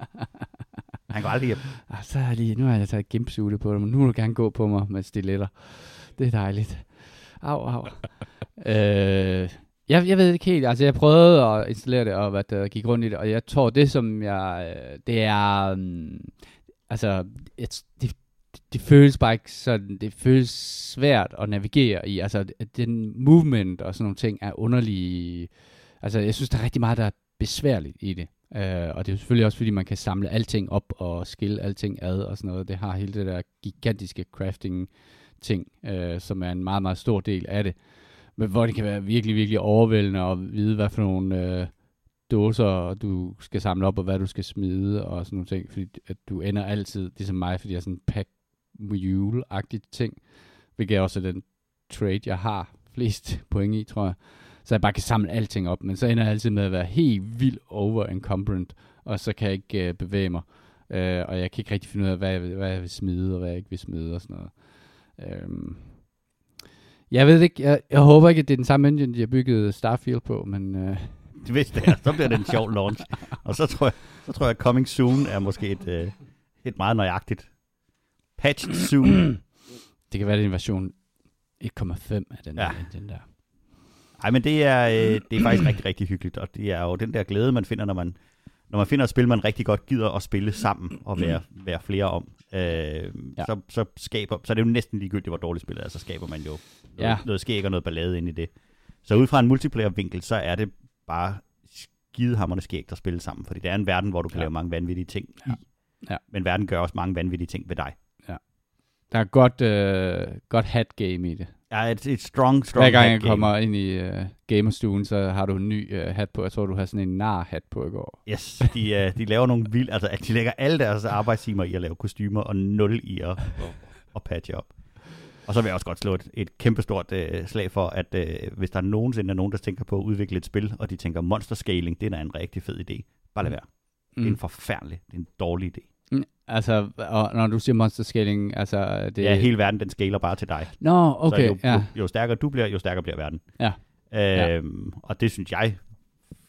Han går aldrig hjem. Ah, så er jeg lige, nu har jeg taget gimpsuite på dig, men nu må du gerne gå på mig med stiletter. Det er dejligt. Au, au. øh, jeg, jeg ved ikke helt, altså jeg prøvede at installere det, og hvad der gik rundt i det, og jeg tror, det som jeg, øh, det er, um, altså, et, det, det føles bare ikke sådan, det føles svært at navigere i, altså den movement og sådan nogle ting er underlige, altså jeg synes, der er rigtig meget, der er besværligt i det. Uh, og det er jo selvfølgelig også, fordi man kan samle alting op og skille alting ad og sådan noget. Det har hele det der gigantiske crafting ting, uh, som er en meget, meget stor del af det. Men hvor det kan være virkelig, virkelig overvældende at vide, hvad for nogle uh, dåser du skal samle op, og hvad du skal smide og sådan nogle ting. Fordi at du ender altid, ligesom mig, fordi jeg er sådan en pack mule-agtigt ting, hvilket er også den trade, jeg har flest [LAUGHS] point i, tror jeg så jeg bare kan samle alting op, men så ender jeg altid med at være helt vildt over encumbrant, og så kan jeg ikke øh, bevæge mig, øh, og jeg kan ikke rigtig finde ud af, hvad jeg, vil, hvad jeg vil smide, og hvad jeg ikke vil smide, og sådan noget. Øhm. Jeg ved ikke, jeg, jeg håber ikke, at det er den samme engine, de har bygget Starfield på, men øh, Hvis det er, så bliver det en sjov launch. Og så tror jeg, så tror jeg at Coming Soon er måske et, øh, et meget nøjagtigt. Soon. [CLEARS THROAT] det kan være, det er en version 1,5 af den Ja. ja. engine der. Nej, men det er, øh, det er faktisk rigtig, rigtig hyggeligt, og det er jo den der glæde, man finder, når man, når man finder et spil, man rigtig godt gider at spille sammen og være, [CLEARS THROAT] være flere om. Øh, ja. så, så, skaber, så er det jo næsten ligegyldigt, hvor dårligt spillet er, så skaber man jo noget, ja. Ja. noget skæg og noget ballade ind i det. Så ud fra en multiplayer-vinkel, så er det bare skidehammerende skægt at spille sammen, fordi det er en verden, hvor du kan ja. Ja. lave mange vanvittige ting i. Ja. Men verden gør også mange vanvittige ting ved dig. Der er godt, øh, godt hat game i det. Ja, et, et strong, strong Hver gang jeg game. kommer ind i uh, gamerstuen, så har du en ny uh, hat på. Jeg tror, du har sådan en nar-hat på i går. Yes, de, uh, de laver nogle vildt, altså at de lægger alle deres arbejdstimer i at lave kostymer, og nul i at, at, at patche op. Og så vil jeg også godt slå et, et kæmpestort uh, slag for, at uh, hvis der nogensinde er nogen, der tænker på at udvikle et spil, og de tænker monster scaling, det er da en rigtig fed idé. Bare lad være. Mm. Det er en forfærdelig, det er en dårlig idé. Altså, og når du siger monster scaling, altså det... Ja, hele verden, den scaler bare til dig. Nå, okay, så jo, ja. jo, jo stærkere du bliver, jo stærkere bliver verden. Ja. Øhm, Og det synes jeg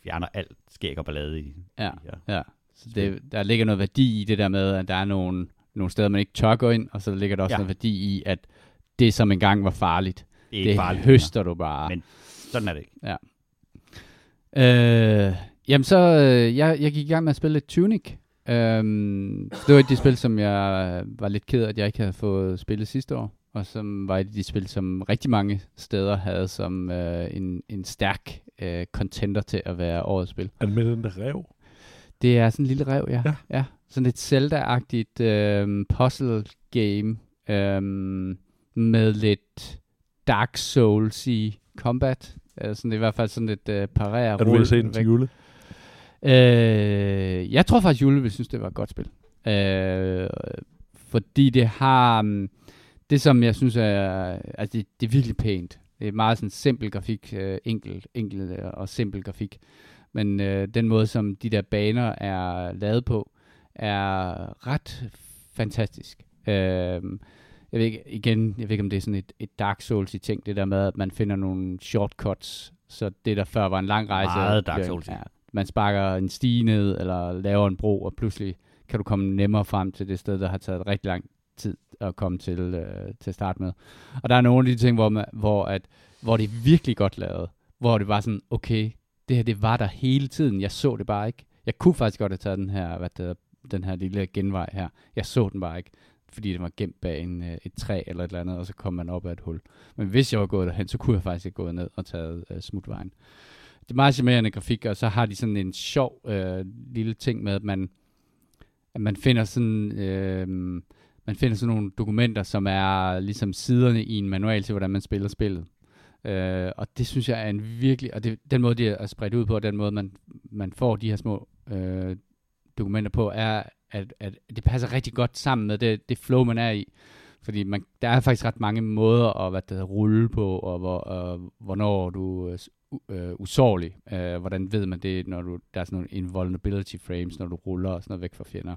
fjerner alt skæg og ballade i. Ja, i ja. Så det, der ligger noget værdi i det der med, at der er nogle, nogle steder, man ikke tør gå ind, og så ligger der også Ja. ja. noget værdi i, at det, som engang var farligt, Det er det farligt. høster du bare. Men- Sådan er det ikke. Øh, jamen så, øh, jeg, jeg gik i gang med at spille lidt Tunic. Øhm, det var et af de spil, som jeg var lidt ked af, at jeg ikke havde fået spillet sidste år. Og som var et af de spil, som rigtig mange steder havde som øh, en, en stærk øh, contender til at være årets spil. Er det med den der rev? Det er sådan en lille rev, ja. Ja. ja. Sådan et Zelda-agtigt øh, puzzle game øh, med lidt Dark Souls i combat. Uh, sådan, det i hvert fald sådan et uh, parere Er du ved at se den til jule? Øh, jeg tror faktisk, Jule vil synes, det var et godt spil. Øh, fordi det har... Um, det, som jeg synes er... Altså, det, det er virkelig pænt. Det er meget sådan simpel grafik. Øh, enkel, enkel og simpel grafik. Men øh, den måde, som de der baner er lavet på, er ret fantastisk. Øh, jeg ved ikke, igen, jeg ved ikke, om det er sådan et, et Dark Souls i ting, det der med, at man finder nogle shortcuts, så det der før var en lang rejse. Meget Dark Souls. Ja, man sparker en stige ned, eller laver en bro, og pludselig kan du komme nemmere frem til det sted, der har taget rigtig lang tid at komme til, øh, til at starte med. Og der er nogle af de ting, hvor, man, hvor, at, hvor det er virkelig godt lavet, hvor det var sådan, okay, det her det var der hele tiden, jeg så det bare ikke. Jeg kunne faktisk godt have taget den her, hvad det, den her lille genvej her. Jeg så den bare ikke, fordi den var gemt bag en, øh, et træ eller et eller andet, og så kom man op af et hul. Men hvis jeg var gået derhen, så kunne jeg faktisk have gået ned og taget uh, smutvejen. Det er meget charmerende grafik, og så har de sådan en sjov øh, lille ting med, at man, at man finder sådan... Øh, man finder sådan nogle dokumenter, som er ligesom siderne i en manual til, hvordan man spiller spillet. Øh, og det synes jeg er en virkelig, og det, den måde, de er spredt ud på, den måde, man, man får de her små øh, dokumenter på, er, at, at det passer rigtig godt sammen med det, det flow, man er i. Fordi man, der er faktisk ret mange måder at hvad det, hedder, rulle på, og hvor, øh, hvornår du øh, øh, usårlig. Øh, hvordan ved man det, når du, der er sådan nogle invulnerability frames, når du ruller og sådan noget væk fra fjender.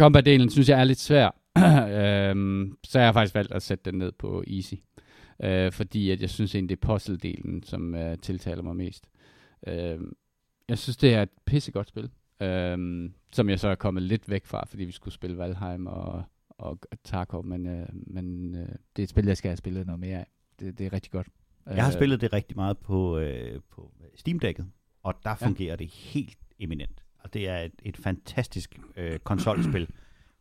Combat-delen synes jeg er lidt svær, [CLEARS THROAT] øh, så jeg har faktisk valgt at sætte den ned på easy. Øh, fordi at jeg synes egentlig, det er puzzle-delen, som øh, tiltaler mig mest. Øh, jeg synes, det er et pissegodt spil, øh, som jeg så er kommet lidt væk fra, fordi vi skulle spille Valheim og, og Tarkov, men, øh, men øh, det er et spil, jeg skal have spillet noget mere af. Det, det er rigtig godt. Jeg har spillet det rigtig meget på, øh, på Steam-dækket, og der fungerer ja. det helt eminent. Og det er et, et fantastisk øh, konsolspil,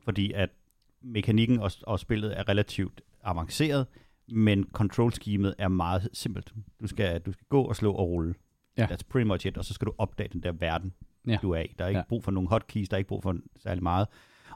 fordi at mekanikken og, og spillet er relativt avanceret, men control-schemet er meget simpelt. Du skal, du skal gå og slå og rulle. Ja. That's pretty much it. Og så skal du opdage den der verden, ja. du er i. Der er ikke ja. brug for nogle hotkeys, der er ikke brug for særlig meget.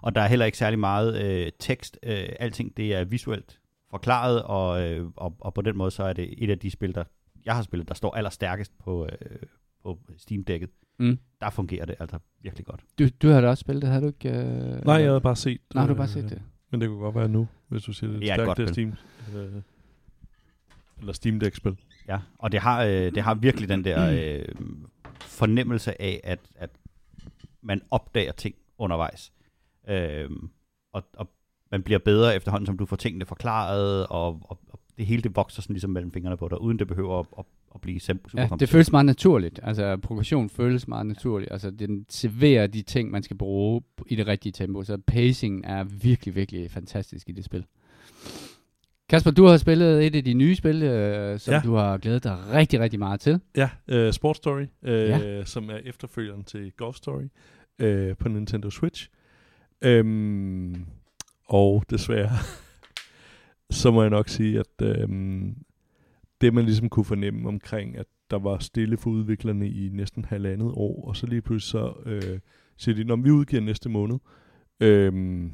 Og der er heller ikke særlig meget øh, tekst. Øh, alting det er visuelt forklaret, og, øh, og, og på den måde så er det et af de spil, der jeg har spillet, der står allerstærkest på, øh, på Steam-dækket. Mm. Der fungerer det altså virkelig godt. Du, du har da også spillet det, har du ikke? Øh, Nej, jeg havde bare set Nej, du har bare set det. Men det kunne godt være nu, hvis du siger det. Ja, stærkt, det er Steam. Øh, eller Steam Deck-spil. Ja, og det har, øh, det har virkelig den der øh, fornemmelse af, at, at man opdager ting undervejs. Øh, og, og man bliver bedre efterhånden, som du får tingene forklaret, og, og, og det hele det vokser sådan ligesom mellem fingrene på dig, uden det behøver at, at, at blive super Ja, det føles meget naturligt. Altså, progression føles meget naturligt. Altså, den serverer de ting, man skal bruge i det rigtige tempo. Så pacing er virkelig, virkelig fantastisk i det spil. Kasper, du har spillet et af de nye spil, øh, som ja. du har glædet dig rigtig, rigtig meget til. Ja, uh, Sport Story, uh, ja. som er efterfølgeren til Golf Story uh, på Nintendo Switch. Um, og desværre, [LAUGHS] så må jeg nok sige, at um, det man ligesom kunne fornemme omkring, at der var stille for udviklerne i næsten halvandet år, og så lige pludselig så uh, siger de, når vi udgiver næste måned. Um,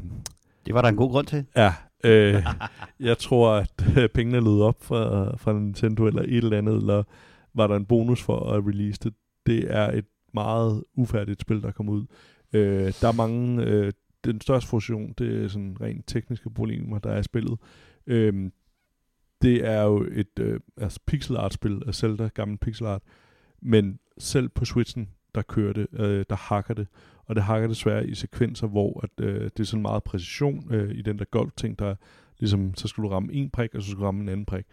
det var der en god grund til. Ja, øh, [LAUGHS] jeg tror, at øh, pengene lød op fra, fra Nintendo eller et eller andet, eller var der en bonus for at release det. Det er et meget ufærdigt spil, der kommer ud. Øh, der er mange... Øh, den største frustration, det er sådan rent tekniske problemer, der er i spillet. Øhm, det er jo et øh, altså pixel art spil af Zelda, gammel pixel art, men selv på Switchen, der kører det, øh, der hakker det, og det hakker desværre i sekvenser, hvor at, øh, det er sådan meget præcision øh, i den der golf-ting, der ligesom, så skal du ramme en prik, og så skal du ramme en anden prik.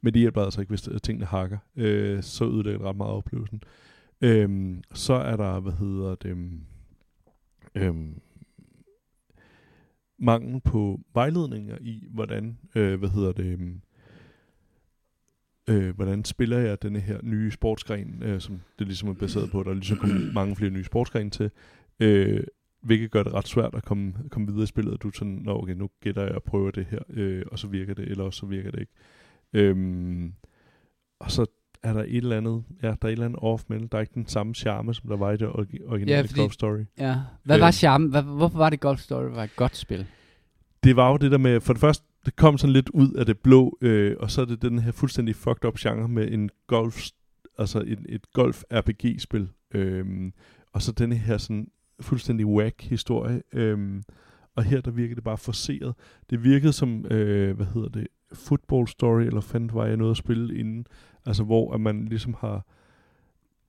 Men det hjælper altså ikke, hvis øh, tingene hakker. Øh, så ødelægger det ret meget oplevelsen. Øh, så er der, hvad hedder det, øh, mangel på vejledninger i, hvordan, øh, hvad hedder det, øhm, øh, hvordan spiller jeg denne her nye sportsgren, øh, som det ligesom er baseret på. Der er ligesom kommet mange flere nye sportsgrene til. Øh, hvilket gør det ret svært at komme, komme videre i spillet, og du er sådan, Nå, okay, nu gætter jeg og prøver det her, øh, og så virker det, eller også så virker det ikke. Øhm, og så er der et eller andet, ja, der er et eller andet off med Der er ikke den samme charme, som der var i det originale ja, fordi, Golf Story. Ja. Hvad øh, var charme? Hvad, hvorfor var det Golf Story var et godt spil? Det var jo det der med, for det første, det kom sådan lidt ud af det blå, øh, og så er det den her fuldstændig fucked up genre med en golf, altså et, et golf RPG-spil, øh, og så den her sådan fuldstændig whack historie, øh, og her der virkede det bare forceret. Det virkede som, øh, hvad hedder det, football story, eller fandt var jeg noget at spille inden, altså hvor at man ligesom har,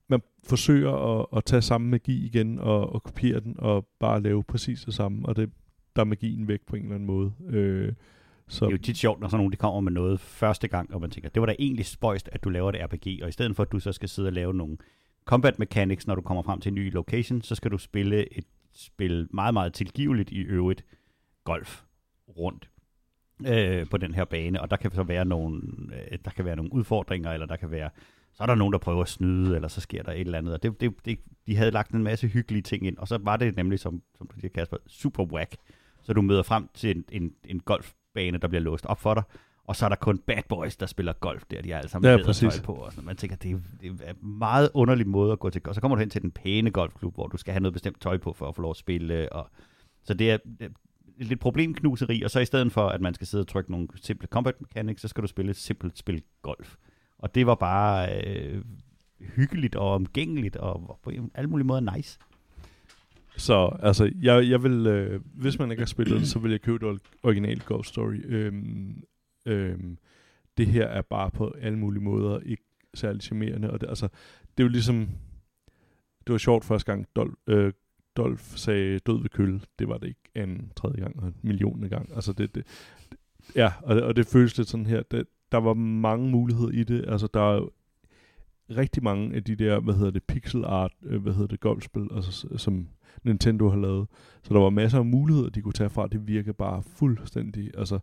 man forsøger at, at tage samme magi igen og, og kopiere den, og bare lave præcis det samme, og det, der er magien væk på en eller anden måde. Øh, så. Det er jo tit sjovt, når sådan nogen de kommer med noget første gang, og man tænker, det var da egentlig spøjst, at du laver det RPG, og i stedet for, at du så skal sidde og lave nogle combat mechanics, når du kommer frem til en ny location, så skal du spille et spil meget, meget tilgiveligt i øvrigt golf rundt øh, på den her bane, og der kan så være nogle, øh, der kan være nogle udfordringer, eller der kan være, så er der nogen, der prøver at snyde, eller så sker der et eller andet, og det, det, det, de havde lagt en masse hyggelige ting ind, og så var det nemlig, som, som du siger, Kasper, super whack, så du møder frem til en, en, en golfbane, der bliver låst op for dig, og så er der kun bad boys, der spiller golf der, de er alle sammen Ja, præcis. tøj på, og sådan. man tænker, det er, det er en meget underlig måde at gå til, og så kommer du hen til den pæne golfklub, hvor du skal have noget bestemt tøj på, for at få lov at spille, og så det er lidt problemknuseri, og så i stedet for, at man skal sidde og trykke nogle simple combat mechanics, så skal du spille et simpelt spil golf. Og det var bare øh, hyggeligt og omgængeligt, og på alle mulige måder nice. Så altså, jeg, jeg vil, øh, hvis man ikke har spillet det, så vil jeg købe det original Golf Story. Øhm, øhm, det her er bare på alle mulige måder ikke særlig charmerende. Og det, altså, det er jo ligesom, det var sjovt første gang, Dol, øh, Dolf sagde død ved køl. Det var det ikke en tredje gang og en millionende gang. Altså det, det, ja, og det, og det føles lidt sådan her. Det, der var mange muligheder i det. Altså der er rigtig mange af de der, hvad hedder det, pixel art, øh, hvad hedder det, golfspil, altså, som Nintendo har lavet. Så der var masser af muligheder, de kunne tage fra. Det virker bare fuldstændig, altså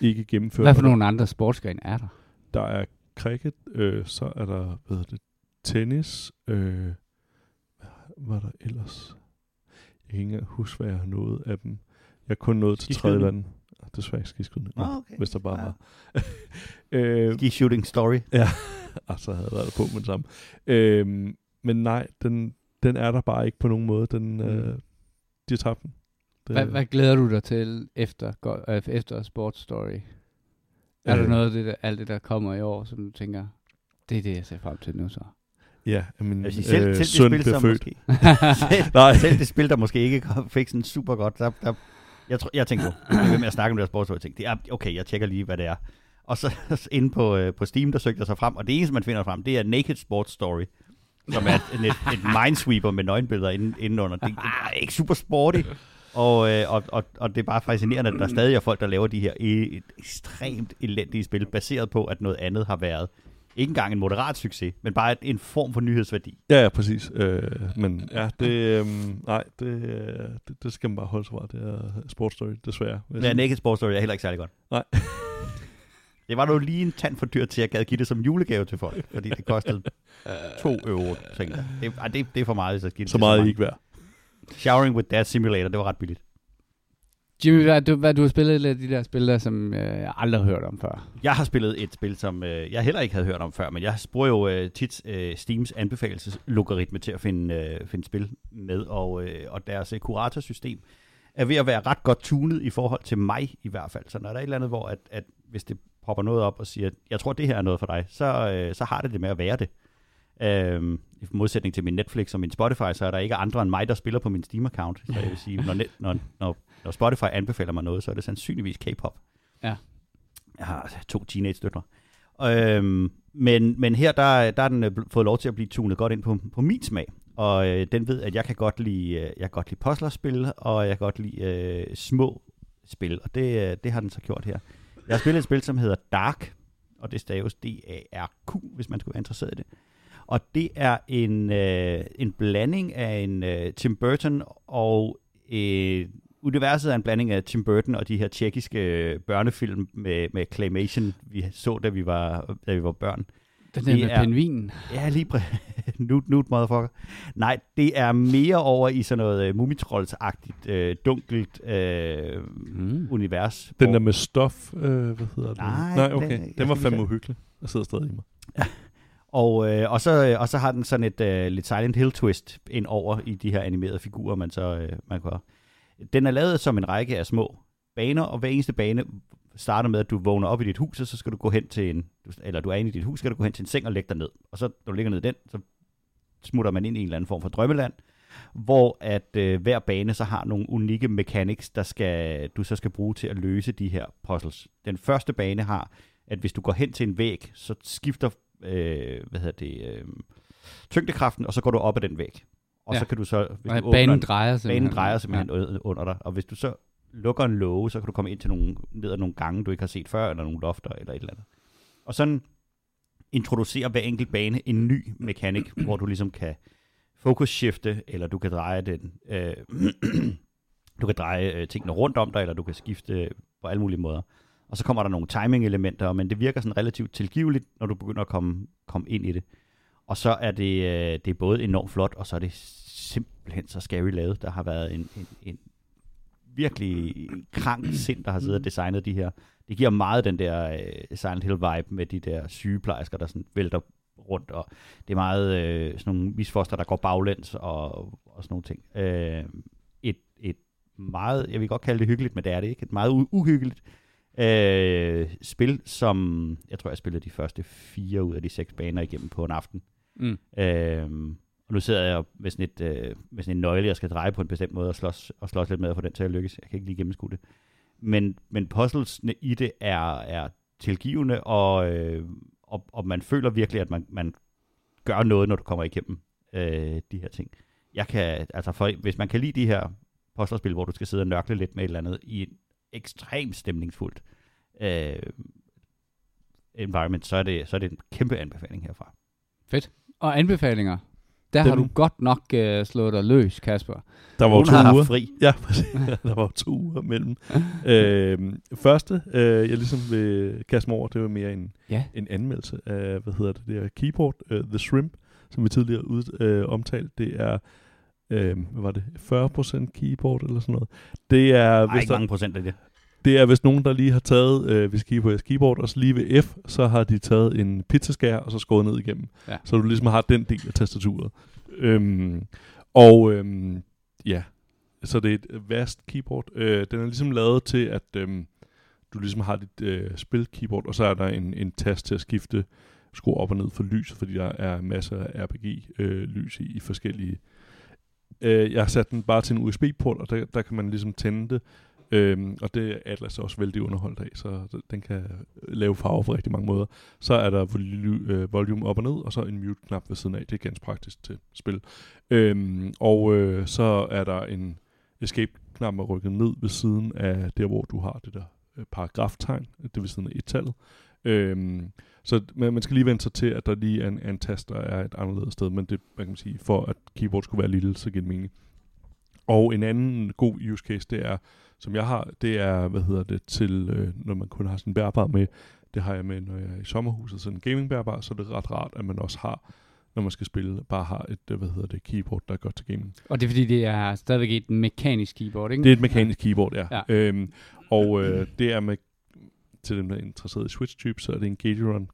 ikke gennemført. Hvad for nogle andre sportsgrene er der? Der er cricket, øh, så er der, hvad hedder det, tennis, øh, hvad var der ellers? Jeg kan ikke engang huske, hvad jeg har nået af dem. Jeg har kun nået til tredje vand. Desværre ikke skiskydning. Ah, okay. Hvis der bare Ja. var. [LAUGHS] øh, Ski shooting story. ah, [LAUGHS] så havde jeg været der på med det samme. Øh, men nej, den, den er der bare ikke på nogen måde. Den, øh, Mm. de har tabt den. Det, Hvad, hvad glæder du dig til efter, go- øh, efter Sports Story? Er der Øh. noget af det, der, alt det, der kommer i år, som du tænker, det er det, jeg ser frem til nu så? Ja, men Jeg sige, selv, øh, selv, søn det spil, som født. måske, [LAUGHS] selv, Nej. selv det spil, der måske ikke fik sådan super godt, der, der, jeg, tror, jeg tænkte på, jeg blev ved med at snakke om det her sportsår, jeg tænkte, det okay, jeg tjekker lige, hvad det er. Og så [LAUGHS] inde på, øh, på Steam, der søgte jeg sig frem, og det eneste, man finder frem, det er Naked Sports Story, som er et, et, et minesweeper med nøgenbilleder inden, indenunder. Det, det er ikke super sporty, og, øh, og, og, og det er bare fascinerende, at der stadig er folk, der laver de her e- ekstremt elendige spil, baseret på, at noget andet har været ikke engang en moderat succes, men bare en form for nyhedsværdi. Ja, ja, præcis. Øh, men ja, det, øh, nej, det, øh, det, det skal man bare holde sig fra. Det er sportsstory, desværre. jeg Ja, sige. Naked Sports Story er heller ikke særlig godt. Nej. [LAUGHS] det var nu lige en tand for dyrt til, at jeg gad give det som julegave til folk, fordi det kostede [LAUGHS] 2 euro, tænkte jeg. Det, det, det er for meget, hvis jeg giver det Så meget er I mange. ikke værd. Showering with Dad Simulator, det var ret billigt. Jimmy, hvad, du, hvad du har spillet lidt af de der spil der, som øh, jeg aldrig har hørt om før? Jeg har spillet et spil, som øh, jeg heller ikke havde hørt om før, men jeg bruger jo øh, tit øh, Steams anbefalelseslogaritme til at finde, øh, finde spil med, og, øh, og deres øh, kuratorsystem er ved at være ret godt tunet i forhold til mig i hvert fald. Så når der er et eller andet, hvor at, at hvis det popper noget op og siger, jeg tror, det her er noget for dig, så, øh, så har det det med at være det. Øhm, I modsætning til min Netflix og min Spotify, så er der ikke andre end mig, der spiller på min Steam-account. Så jeg vil sige, når, net, når, når, når Spotify anbefaler mig noget, så er det sandsynligvis K-pop. Ja. Jeg har to teenage-døtre. Øhm, men, men her, der, der er den øh, fået lov til at blive tunet godt ind på, på min smag. Og øh, den ved, at jeg kan godt lide, øh, jeg kan godt lide puzzlerspil, og jeg kan godt lide øh, små spil. Og det, øh, det har den så gjort her. Jeg har spillet et spil, som hedder Dark, og det staves D-A-R-Q, hvis man skulle være interesseret i det. Og det er en, øh, en blanding af en øh, Tim Burton og øh, universet er en blanding af Tim Burton og de her tjekkiske øh, børnefilm med, med claymation, vi så, da vi var, da vi var børn. Den der Det med er- pingvinen. Ja, lige præ- [LAUGHS] Nut, nut, motherfucker. Nej, det er mere over i sådan noget øh, mumitrolls-agtigt, øh, dunkelt øh, Mm. univers. Den hvor- der med stof, øh, hvad hedder det? Nej, Nej den- okay. Den, skal var fandme uhyggelig. Jeg sidder stadig i mig. [LAUGHS] Og, øh, og, så, og så har den sådan et øh, lidt Silent Hill twist ind over i de her animerede figurer, man så øh, man kan den er lavet som en række af små baner, og hver eneste bane starter med, at du vågner op i dit hus, og så skal du gå hen til en, eller du er inde i dit hus, skal du gå hen til en seng og lægge dig ned. Og så, når du ligger ned i den, så smutter man ind i en eller anden form for drømmeland, hvor at øh, hver bane så har nogle unikke mechanics, der skal, du så skal bruge til at løse de her puzzles. Den første bane har, at hvis du går hen til en væg, så skifter øh, hvad hedder det, øh, tyngdekraften, og så går du op ad den væg. Og Ja. så kan du så, hvis Og du banen åbner, drejer simpelthen. banen drejer simpelthen ja. under dig, og hvis du så lukker en låge, så kan du komme ind til nogle, ned ad nogle gange, du ikke har set før, eller nogle lofter, eller et eller andet. Og sådan introducerer hver enkelt bane en ny mekanik, [CLEARS THROAT] hvor du ligesom kan focus shifte, eller du kan dreje den, øh, [CLEARS THROAT] du kan dreje øh, tingene rundt om dig, eller du kan skifte på alle mulige måder. Og så kommer der nogle timing-elementer, men det virker sådan relativt tilgiveligt, når du begynder at komme, komme ind i det. Og så er det, øh, det er både enormt flot, og så er det simpelthen så scary lavet. Der har været en, en, en virkelig krank sind, der har siddet og designet de her. Det giver meget den der øh, Silent Hill-vibe med de der sygeplejersker, der sådan vælter rundt, og det er meget øh, sådan nogle misfoster, der går baglæns og, og sådan nogle ting. Øh, et, et meget, jeg vil godt kalde det hyggeligt, men det er det ikke, et meget u- uhyggeligt øh, spil, som jeg tror, jeg spillede de første fire ud af de seks baner igennem på en aften. Mm. Øhm, og nu sidder jeg med sådan, et, øh, med sådan en nøgle, jeg skal dreje på en bestemt måde og slås, og slås lidt med at få den til at lykkes. Jeg kan ikke lige gennemskue det. Men, men puzzlesne i det er, er tilgivende, og, øh, og, og man føler virkelig, at man, man gør noget, når du kommer igennem øh, de her ting. Jeg kan, altså for, hvis man kan lide de her puzzlespil, hvor du skal sidde og nørkle lidt med et eller andet i en ekstremt stemningsfuldt øh, environment, så er, det, så er det en kæmpe anbefaling herfra. Og anbefalinger. Der Den- har du godt nok uh, slået dig løs, Kasper. Der var Nogen to har uger. fri. [LAUGHS] Ja, der var to uger mellem. [LAUGHS] øhm, første, øh, jeg ligesom vil kaste mig over, det var mere en, Ja. en anmeldelse af, hvad hedder det der keyboard, uh, The Shrimp, som vi tidligere ud, øh, omtalt. Det er, øh, hvad var det, 40% keyboard eller sådan noget. Det er, Ej, hvis ikke der, mange procent af det. Det er hvis nogen, der lige har taget, øh, hvis kigger på jeres keyboard, og så lige ved F, så har de taget en pizzaskær, og så skåret ned igennem. Ja. Så du ligesom har den del af tastaturet. Øhm, og øhm, ja, så det er et vast keyboard. Øh, den er ligesom lavet til, at øhm, du ligesom har dit øh, spil-keyboard, og så er der en, en tast til at skifte, skrue op og ned for lys, fordi der er masser af RGB-lys øh, lys i, i forskellige... Øh, jeg har sat den bare til en USB-port, og der, der kan man ligesom tænde det, Øhm, og det er Atlas også vældig underholdt af, så den kan lave farver på rigtig mange måder. Så er der øh, volume op og ned, og så en mute-knap ved siden af. Det er ganske praktisk til spil. Øhm, og øh, så er der en escape-knap, der rykket ned ved siden af der, hvor du har det der øh, paragraftegn, det ved siden af et-tallet. Øhm, så man, man skal lige vente sig til, at der lige er en, en tast, der er et anderledes sted, men det, man kan man sige, for at keyboard skulle være lille, så giver det mening. Og en anden god use case, det er, som jeg har, det er, hvad hedder det, til, øh, når man kun har sådan en bærbar med, det har jeg med, når jeg er i sommerhuset, sådan en gaming bærbar, så er det ret rart, at man også har, når man skal spille, bare har et, øh, hvad hedder det, keyboard, der er godt til gaming. Og det er fordi, det er stadigvæk et mekanisk keyboard, ikke? Det er et mekanisk keyboard, ja. Ja. Øhm, og øh, det er med, til dem, der er interesseret i Switch-type, så er det en Gateron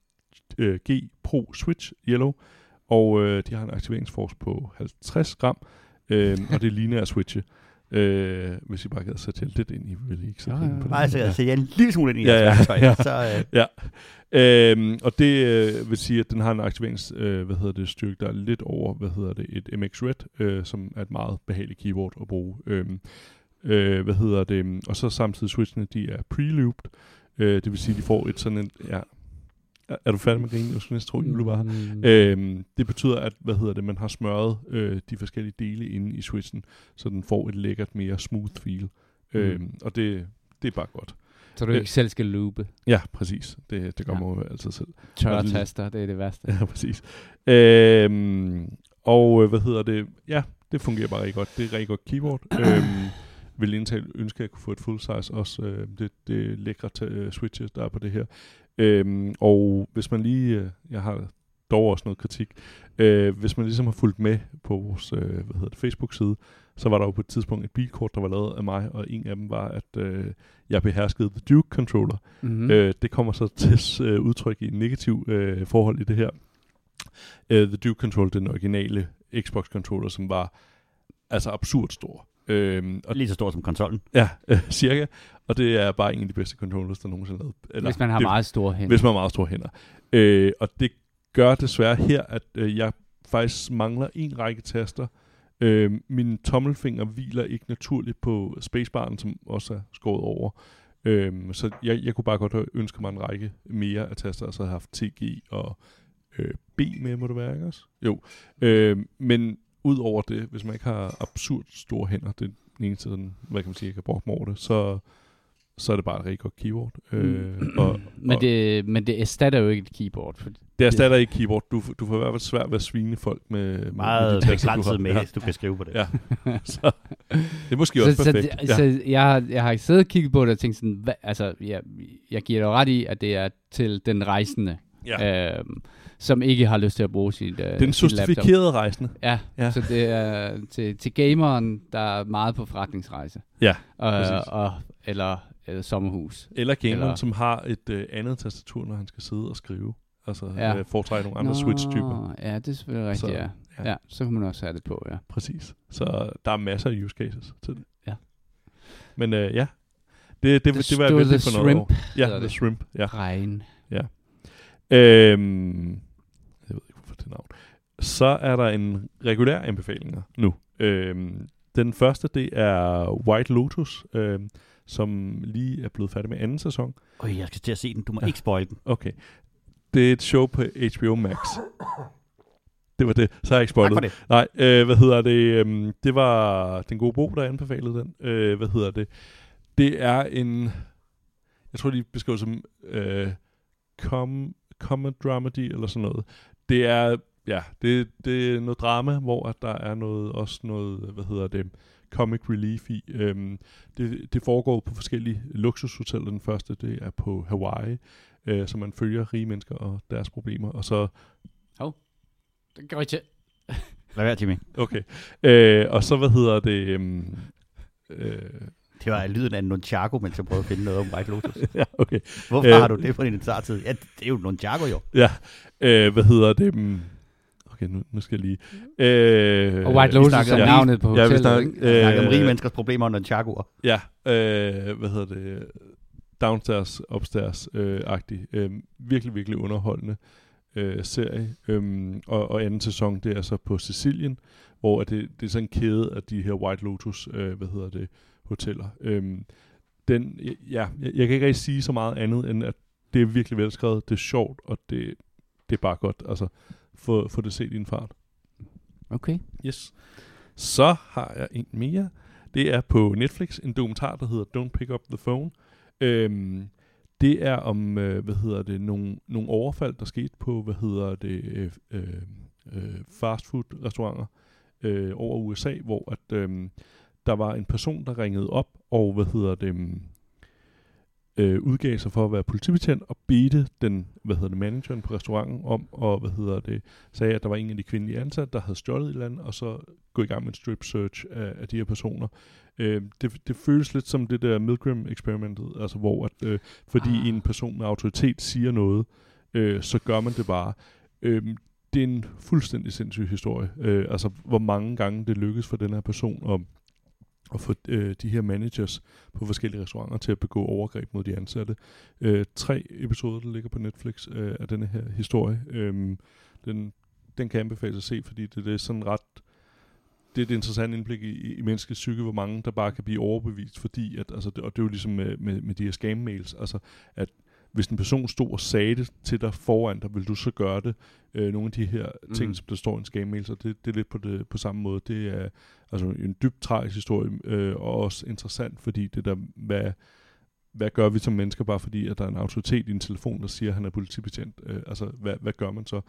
øh, G Pro Switch Yellow, og øh, de har en aktiveringsforce på 50 gram, øh, og det ligner at switche. Øh, hvis I bare gad sætte lidt ind i, vil I ikke sætte Ja, ja, ja, på ja. det? Nej, så jeg ser en lille smule ind i Ja, ja, jeres værktøj, ja. så øh, Ja. Øhm, og det øh, vil sige, at den har en aktiverings, øh, hvad hedder det, styrke, der er lidt over, hvad hedder det, et MX Red, øh, som er et meget behageligt keyboard at bruge. Øhm, øh, hvad hedder det, og så samtidig switchene, de er pre-looped, øh, det vil sige, de får et sådan en, ja, er, du færdig med grinen? Jeg skulle næsten tro, Jule var her. Mm. Øhm, det betyder, at hvad hedder det, man har smørret øh, de forskellige dele inde i switchen, så den får et lækkert mere smooth feel. Mm. Øhm, og det, det er bare godt. Så du ikke selv skal loope. Ja, præcis. Det, det gør Ja. man jo altid selv. Tørre taster, det er det værste. [LAUGHS] Ja, præcis. Øhm, og øh, hvad hedder det? Ja, det fungerer bare rigtig godt. Det er rigtig godt keyboard. [CLEARS THROAT] øhm, vil indtale ønske, at jeg kunne få et full size også. Øh, det, det lækre t- øh, switches, der er på det her. Øhm, og hvis man lige, øh, jeg har dog også noget kritik, øh, hvis man ligesom har fulgt med på vores øh, hvad hedder det, Facebook-side, så var der jo på et tidspunkt et bilkort, der var lavet af mig, og en af dem var, at øh, jeg beherskede The Duke Controller. Mm-hmm. Mm. Øh, det kommer så til øh, udtryk i en negativ øh, forhold i det her. Øh, The Duke Controller, den originale Xbox controller, som var altså absurd stor. Øhm, og Lige så stor som konsollen. Ja, øh, [LAUGHS] cirka. Og det er bare en af de bedste controllers, der nogensinde er lavet. Eller, Hvis man har det, meget store hænder. Hvis man har meget store hænder. Øh, og det gør desværre her, at øh, jeg faktisk mangler en række taster. Øh, min tommelfinger hviler ikke naturligt på spacebaren, som også er skåret over. Øh, så jeg, jeg kunne bare godt have ønsket mig en række mere af taster, altså have haft TG og øh, B med, må det være, ikke også? Jo. Øh, men ud over det, hvis man ikke har absurd store hænder, det er den eneste, sådan, hvad kan man sige, jeg kan bruge mig over det, så, så er det bare et rigtig godt keyboard. Øh, og, men, det, men det erstatter jo ikke et keyboard. For det erstatter ikke keyboard. Du, du får i hvert fald svært ved at svine folk med, Meget med begrænset med, Ja, ja. du kan skrive på det. Ja. [LAUGHS] så, det er måske også så, perfekt. så, så jeg, har, jeg har siddet og kigget på det og tænkt sådan, hvad, altså, jeg, jeg giver dig ret i, at det er til den rejsende, ja. øhm, som ikke har lyst til at bruge sit, øh, Den justifikerede rejsende. Ja, Ja. så det er til, til gameren, der er meget på forretningsrejse. Ja, præcis. og, eller, eller sommerhus. Eller gameren, Eller- som har et øh, andet tastatur, når han skal sidde og skrive. Altså Ja. øh, foretrække nogle andre Switch-typer. Ja, det er selvfølgelig rigtigt, Så, ja. ja. ja. Så kan man også have det på, ja. Præcis. Så der er masser af use cases til det. Ja. Men øh, ja, det, det, The- det var jeg det var vældig The fornøjet Shrimp, over. Ja, The det. Shrimp. Ja. Regn. Øhm, jeg ved ikke, hvorfor det navn. Så er der en regulær anbefalinger nu. Øhm, den første, det er White Lotus, øhm, som lige er blevet færdig med anden sæson. Øj, jeg skal til at se den. Du må Ja. ikke spoil den. Okay. Det er et show på HBO Max. Det var det. Så har jeg ikke Tak spoilet. for det. Nej, øh, hvad hedder det? Øhm, det var den gode Bo, der anbefalede den. Øh, hvad hedder det? Det er en... Jeg tror, de beskriver som øh, com, comedy dramedy eller sådan noget. Det er... Ja, det, det er noget drama, hvor at der er noget, også noget, hvad hedder det, comic relief i. Øhm, det, det foregår på forskellige luksushoteller. Den første, det er på Hawaii, øh, så man følger rige mennesker og deres problemer. Og så Det går ikke Lad være, Jimmy. Okay. Øh, og så, hvad hedder det? øhm, øh, Det var lyden af en nunchaku, mens jeg prøvede at finde noget om White Lotus. [LAUGHS] ja, okay. Hvorfor Øh. øh. har du det på din starttid? Ja, det er jo nunchaku jo. Ja. Øh, hvad hedder det? Mm, Okay, nu, nu skal jeg lige... Øh, Og White Lotus er navnet på Ja, vi hotellet, snakker-? Jeg snakker om rige Øh, menneskers problemer og nunchakuer. Ja, øh, hvad hedder det? Downstairs, upstairs øh, agtig. Øh, virkelig, virkelig underholdende øh, serie. Øhm, og, og anden sæson, det er så på Sicilien, hvor at det, det er sådan en kæde af de her White Lotus, øh, hvad hedder det, hoteller. Øhm, den, ja, jeg, jeg kan ikke rigtig sige så meget andet, end at det er virkelig velskrevet, det er sjovt, og det, det er bare godt. Altså, få, få det set i en fart. Okay. Yes. Så har jeg en mere. Det er på Netflix, en dokumentar, der hedder Don't Pick Up the Phone. Øhm, det er om, øh, hvad hedder det, nogle, nogle overfald, der skete på, hvad hedder det, øh, øh, øh, fastfood-restauranter øh, over USA, hvor at, øh, der var en person, der ringede op, og hvad hedder det, øh, udgav sig for at være politibetjent, og bedte den, hvad hedder det, manageren på restauranten om, og hvad hedder det, sagde, at der var en af de kvindelige ansatte, der havde stjålet et eller andet, og så gå i gang med en strip search af, af de her personer. Øh, det, det føles lidt som det der Milgram-eksperimentet, altså hvor at, øh, fordi Ah. en person med autoritet siger noget, øh, så gør man det bare. Øh, det er en fuldstændig sindssyg historie. Øh, altså, hvor mange gange det lykkes for den her person at, at få øh, de her managers på forskellige restauranter til at begå overgreb mod de ansatte. Øh, tre episoder, der ligger på Netflix øh, af denne her historie. Øh, den, den kan anbefales at se, fordi det, det er sådan ret det er et interessant indblik i, i menneskets psyke, hvor mange der bare kan blive overbevist, fordi at, altså, det, og det er jo ligesom med, med, med de her scam-mails, altså at hvis en person stod og sagde det til dig foran dig, vil du så gøre det? Øh, nogle af de her ting, Mhm. som der står i en scam-mail, så det, det er lidt på, det, på samme måde. Det er altså en dybt tragisk historie, øh, og også interessant, fordi det der, hvad, hvad gør vi som mennesker, bare fordi, at der er en autoritet i en telefon, der siger, at han er politibetjent? Øh, altså, hvad, hvad gør man så?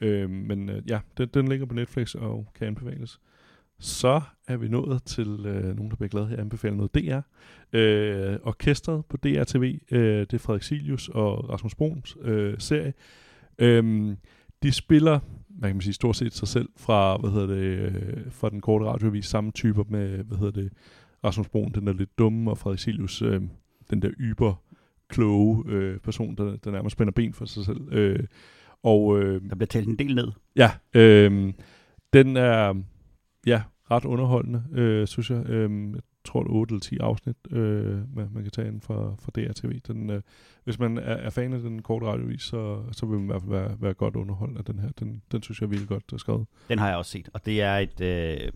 Øh, men øh, ja, den, den ligger på Netflix og kan anbefales. Så er vi nået til øh, nogen, der bliver glade her at anbefale noget DR. Øh, orkestret på DRTV, øh, det er Frederik Silius og Rasmus Bruns øh, serie. Øh, de spiller, hvad kan man sige, stort set sig selv fra, hvad hedder det, øh, fra den korte radioavis, samme typer med, hvad hedder det, Rasmus Brun, den der lidt dumme, og Frederik Silius, øh, den der yber kloge øh, person, der, der nærmest spænder ben for sig selv. Øh, og øh, Der bliver talt en del ned. Ja, øh, den er ja, ret underholdende, øh, synes jeg. Øh, jeg tror, det er 8 eller 10 afsnit, øh, man, man kan tage ind fra, fra DRTV. Den, øh, hvis man er, er fan af den korte radiovis, så, så vil man i hvert fald være, være godt underholdt af den her. Den, den synes jeg er virkelig godt er skrevet. Den har jeg også set, og det er et, øh,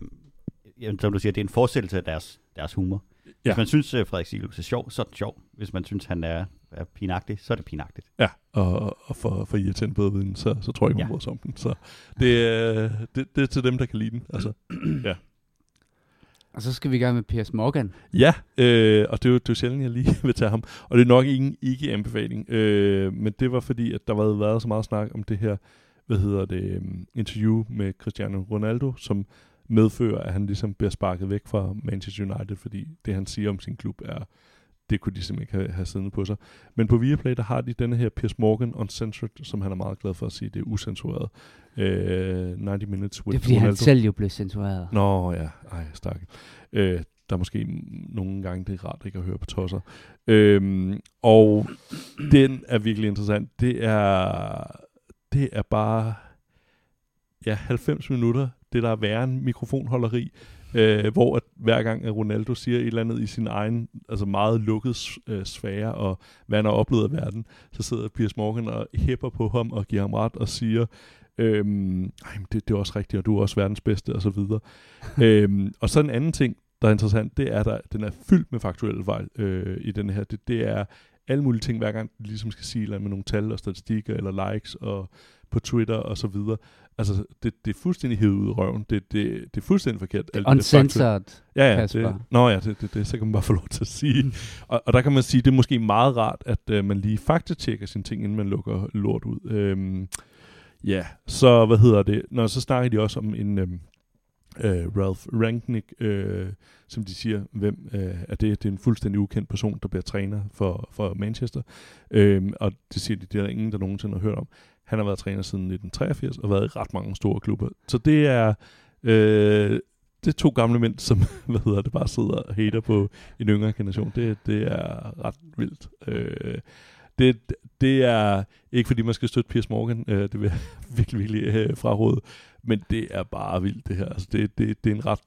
jamen, som du siger, det er en forestillelse af deres, deres humor. Hvis Ja. man synes, uh, Frederik Sigelus er sjov, så er det sjov. Hvis man synes, han er, er pinagtig, så er det pinagtigt. Ja, og, og for, for irriterende bedreviden, så, så tror jeg ikke, man Ja. ja. om den. Så det, er- det, det er til dem, der kan lide den. Altså. Og så skal vi i gang med Piers Morgan. Ja, øh, og det er, jo, det er jo sjældent, jeg lige [LAUGHS] vil tage ham. Og det er nok ingen ikke-anbefaling. Øh, men det var fordi, at der var været så meget snak om det her, hvad hedder det, um, interview med Cristiano Ronaldo, som medfører, at han ligesom bliver sparket væk fra Manchester United, fordi det, han siger om sin klub, er, det kunne de simpelthen ikke have, have siddende på sig. Men på Viaplay, der har de denne her Piers Morgan Uncensored, som han er meget glad for at sige, det er usensureret. Øh, 90 Minutes with Det er fordi, Ronaldo. han selv jo blev censureret. Nå ja, ej, stak. Øh, der er måske nogle gange, det er rart ikke at høre på tosser. Øhm, og den er virkelig interessant. Det er, det er bare ja, 90 minutter, det der er værre end mikrofonholderi, øh, hvor at hver gang at Ronaldo siger et eller andet i sin egen altså meget lukket øh, sfære, og hvad han har oplevet af verden, så sidder Piers Morgan og hæpper på ham og giver ham ret og siger, øhm, Ej, men det, det er også rigtigt, og du er også verdens bedste, og så videre. [LAUGHS] øhm, og så en anden ting, der er interessant, det er, at den er fyldt med faktuelle fejl øh, i den her. Det, det er alle mulige ting, hver gang de ligesom skal sige eller med nogle tal og statistikker, eller likes og på Twitter og så videre. Altså, det, det er fuldstændig hævet ud i røven. Det, det, det er fuldstændig forkert. alt det. Uncensored. Ja, ja. Kasper. Det, nå ja, det, det, det, så kan man bare få lov til at sige. Og, og der kan man sige, det er måske meget rart, at øh, man lige faktatjekker sine ting, inden man lukker lort ud. Øhm, ja, så hvad hedder det? Nå, så snakker de også om en øhm, øh, Ralph Rangnick, øh, som de siger, hvem øh, er det? Det er en fuldstændig ukendt person, der bliver træner for, for Manchester. Øh, og det siger de, det er der ingen, der nogensinde har hørt om. Han har været træner siden 1983 og været i ret mange store klubber. Så det er... Øh, det er to gamle mænd, som [LAUGHS] hvad hedder det, bare sidder og hater på en yngre generation. Det, det er ret vildt. Øh, det, det er ikke fordi, man skal støtte Piers Morgan. Øh, det vil jeg [LAUGHS] virkelig, virkelig øh, fraråde. Men det er bare vildt, det her. Altså, det, det, det er en ret...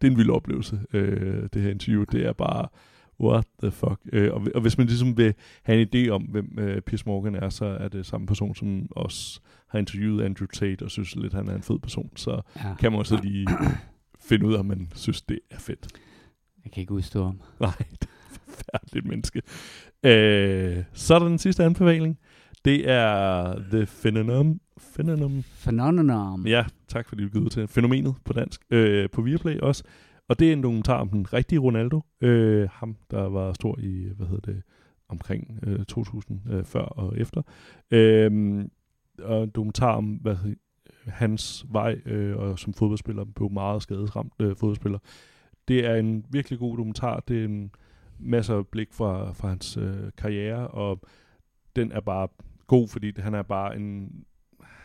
Det er en vild oplevelse, øh, det her interview. Det er bare... What the fuck? Øh, og, og hvis man ligesom vil have en idé om, hvem øh, Piers Morgan er, så er det samme person, som også har interviewet Andrew Tate, og synes lidt, han er en fed person. Så Ja. kan man også lige [COUGHS] finde ud af, om man synes, det er fedt. Jeg kan ikke udstå ham. Nej, forfærdeligt menneske. Øh, så er der den sidste anbefaling. Det er The Phenomenon. Phenomenon. Phenomenon. Ja, tak fordi du givet til. Fænomenet på dansk. Øh, på Viaplay også. Og det er en dokumentar om den rigtige Ronaldo. Øh, ham, der var stor i, hvad hedder det, omkring øh, 2000, øh, før og efter. Øh, og en dokumentar om, hvad hedder, hans vej øh, og som fodboldspiller blev meget skadesramt øh, fodboldspiller. Det er en virkelig god dokumentar. Det er en masser af blik fra, fra hans øh, karriere, og den er bare god, fordi det, han er bare en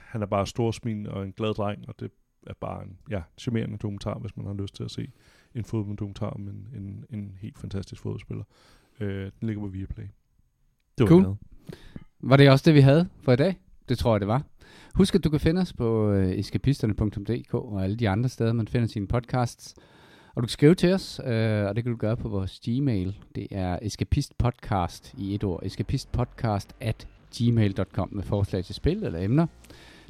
han er bare storsmil og en glad dreng, og det er bare en ja, charmerende dokumentar, hvis man har lyst til at se en fodbolddokumentar om en, en, en helt fantastisk fodboldspiller. Øh, den ligger på Viaplay. Det var Cool. glad. Var det også det, vi havde for i dag? Det tror jeg, det var. Husk, at du kan finde os på øh, eskapisterne.dk og alle de andre steder, man finder sine podcasts. Og du kan skrive til os, øh, og det kan du gøre på vores Gmail. Det er eskapistpodcast i et ord. eskapistpodcast at gmail.com med forslag til spil eller emner.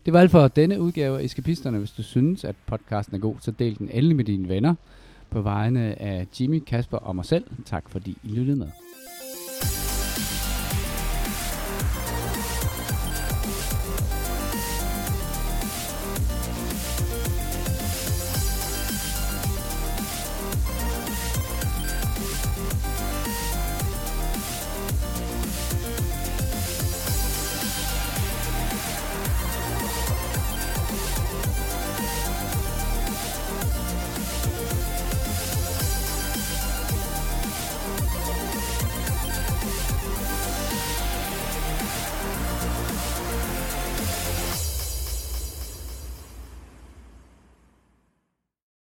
Det var alt for denne udgave af Eskapisterne. Hvis du synes, at podcasten er god, så del den endelig med dine venner. På vegne af Jimmy, Kasper og mig selv. Tak fordi I lyttede med.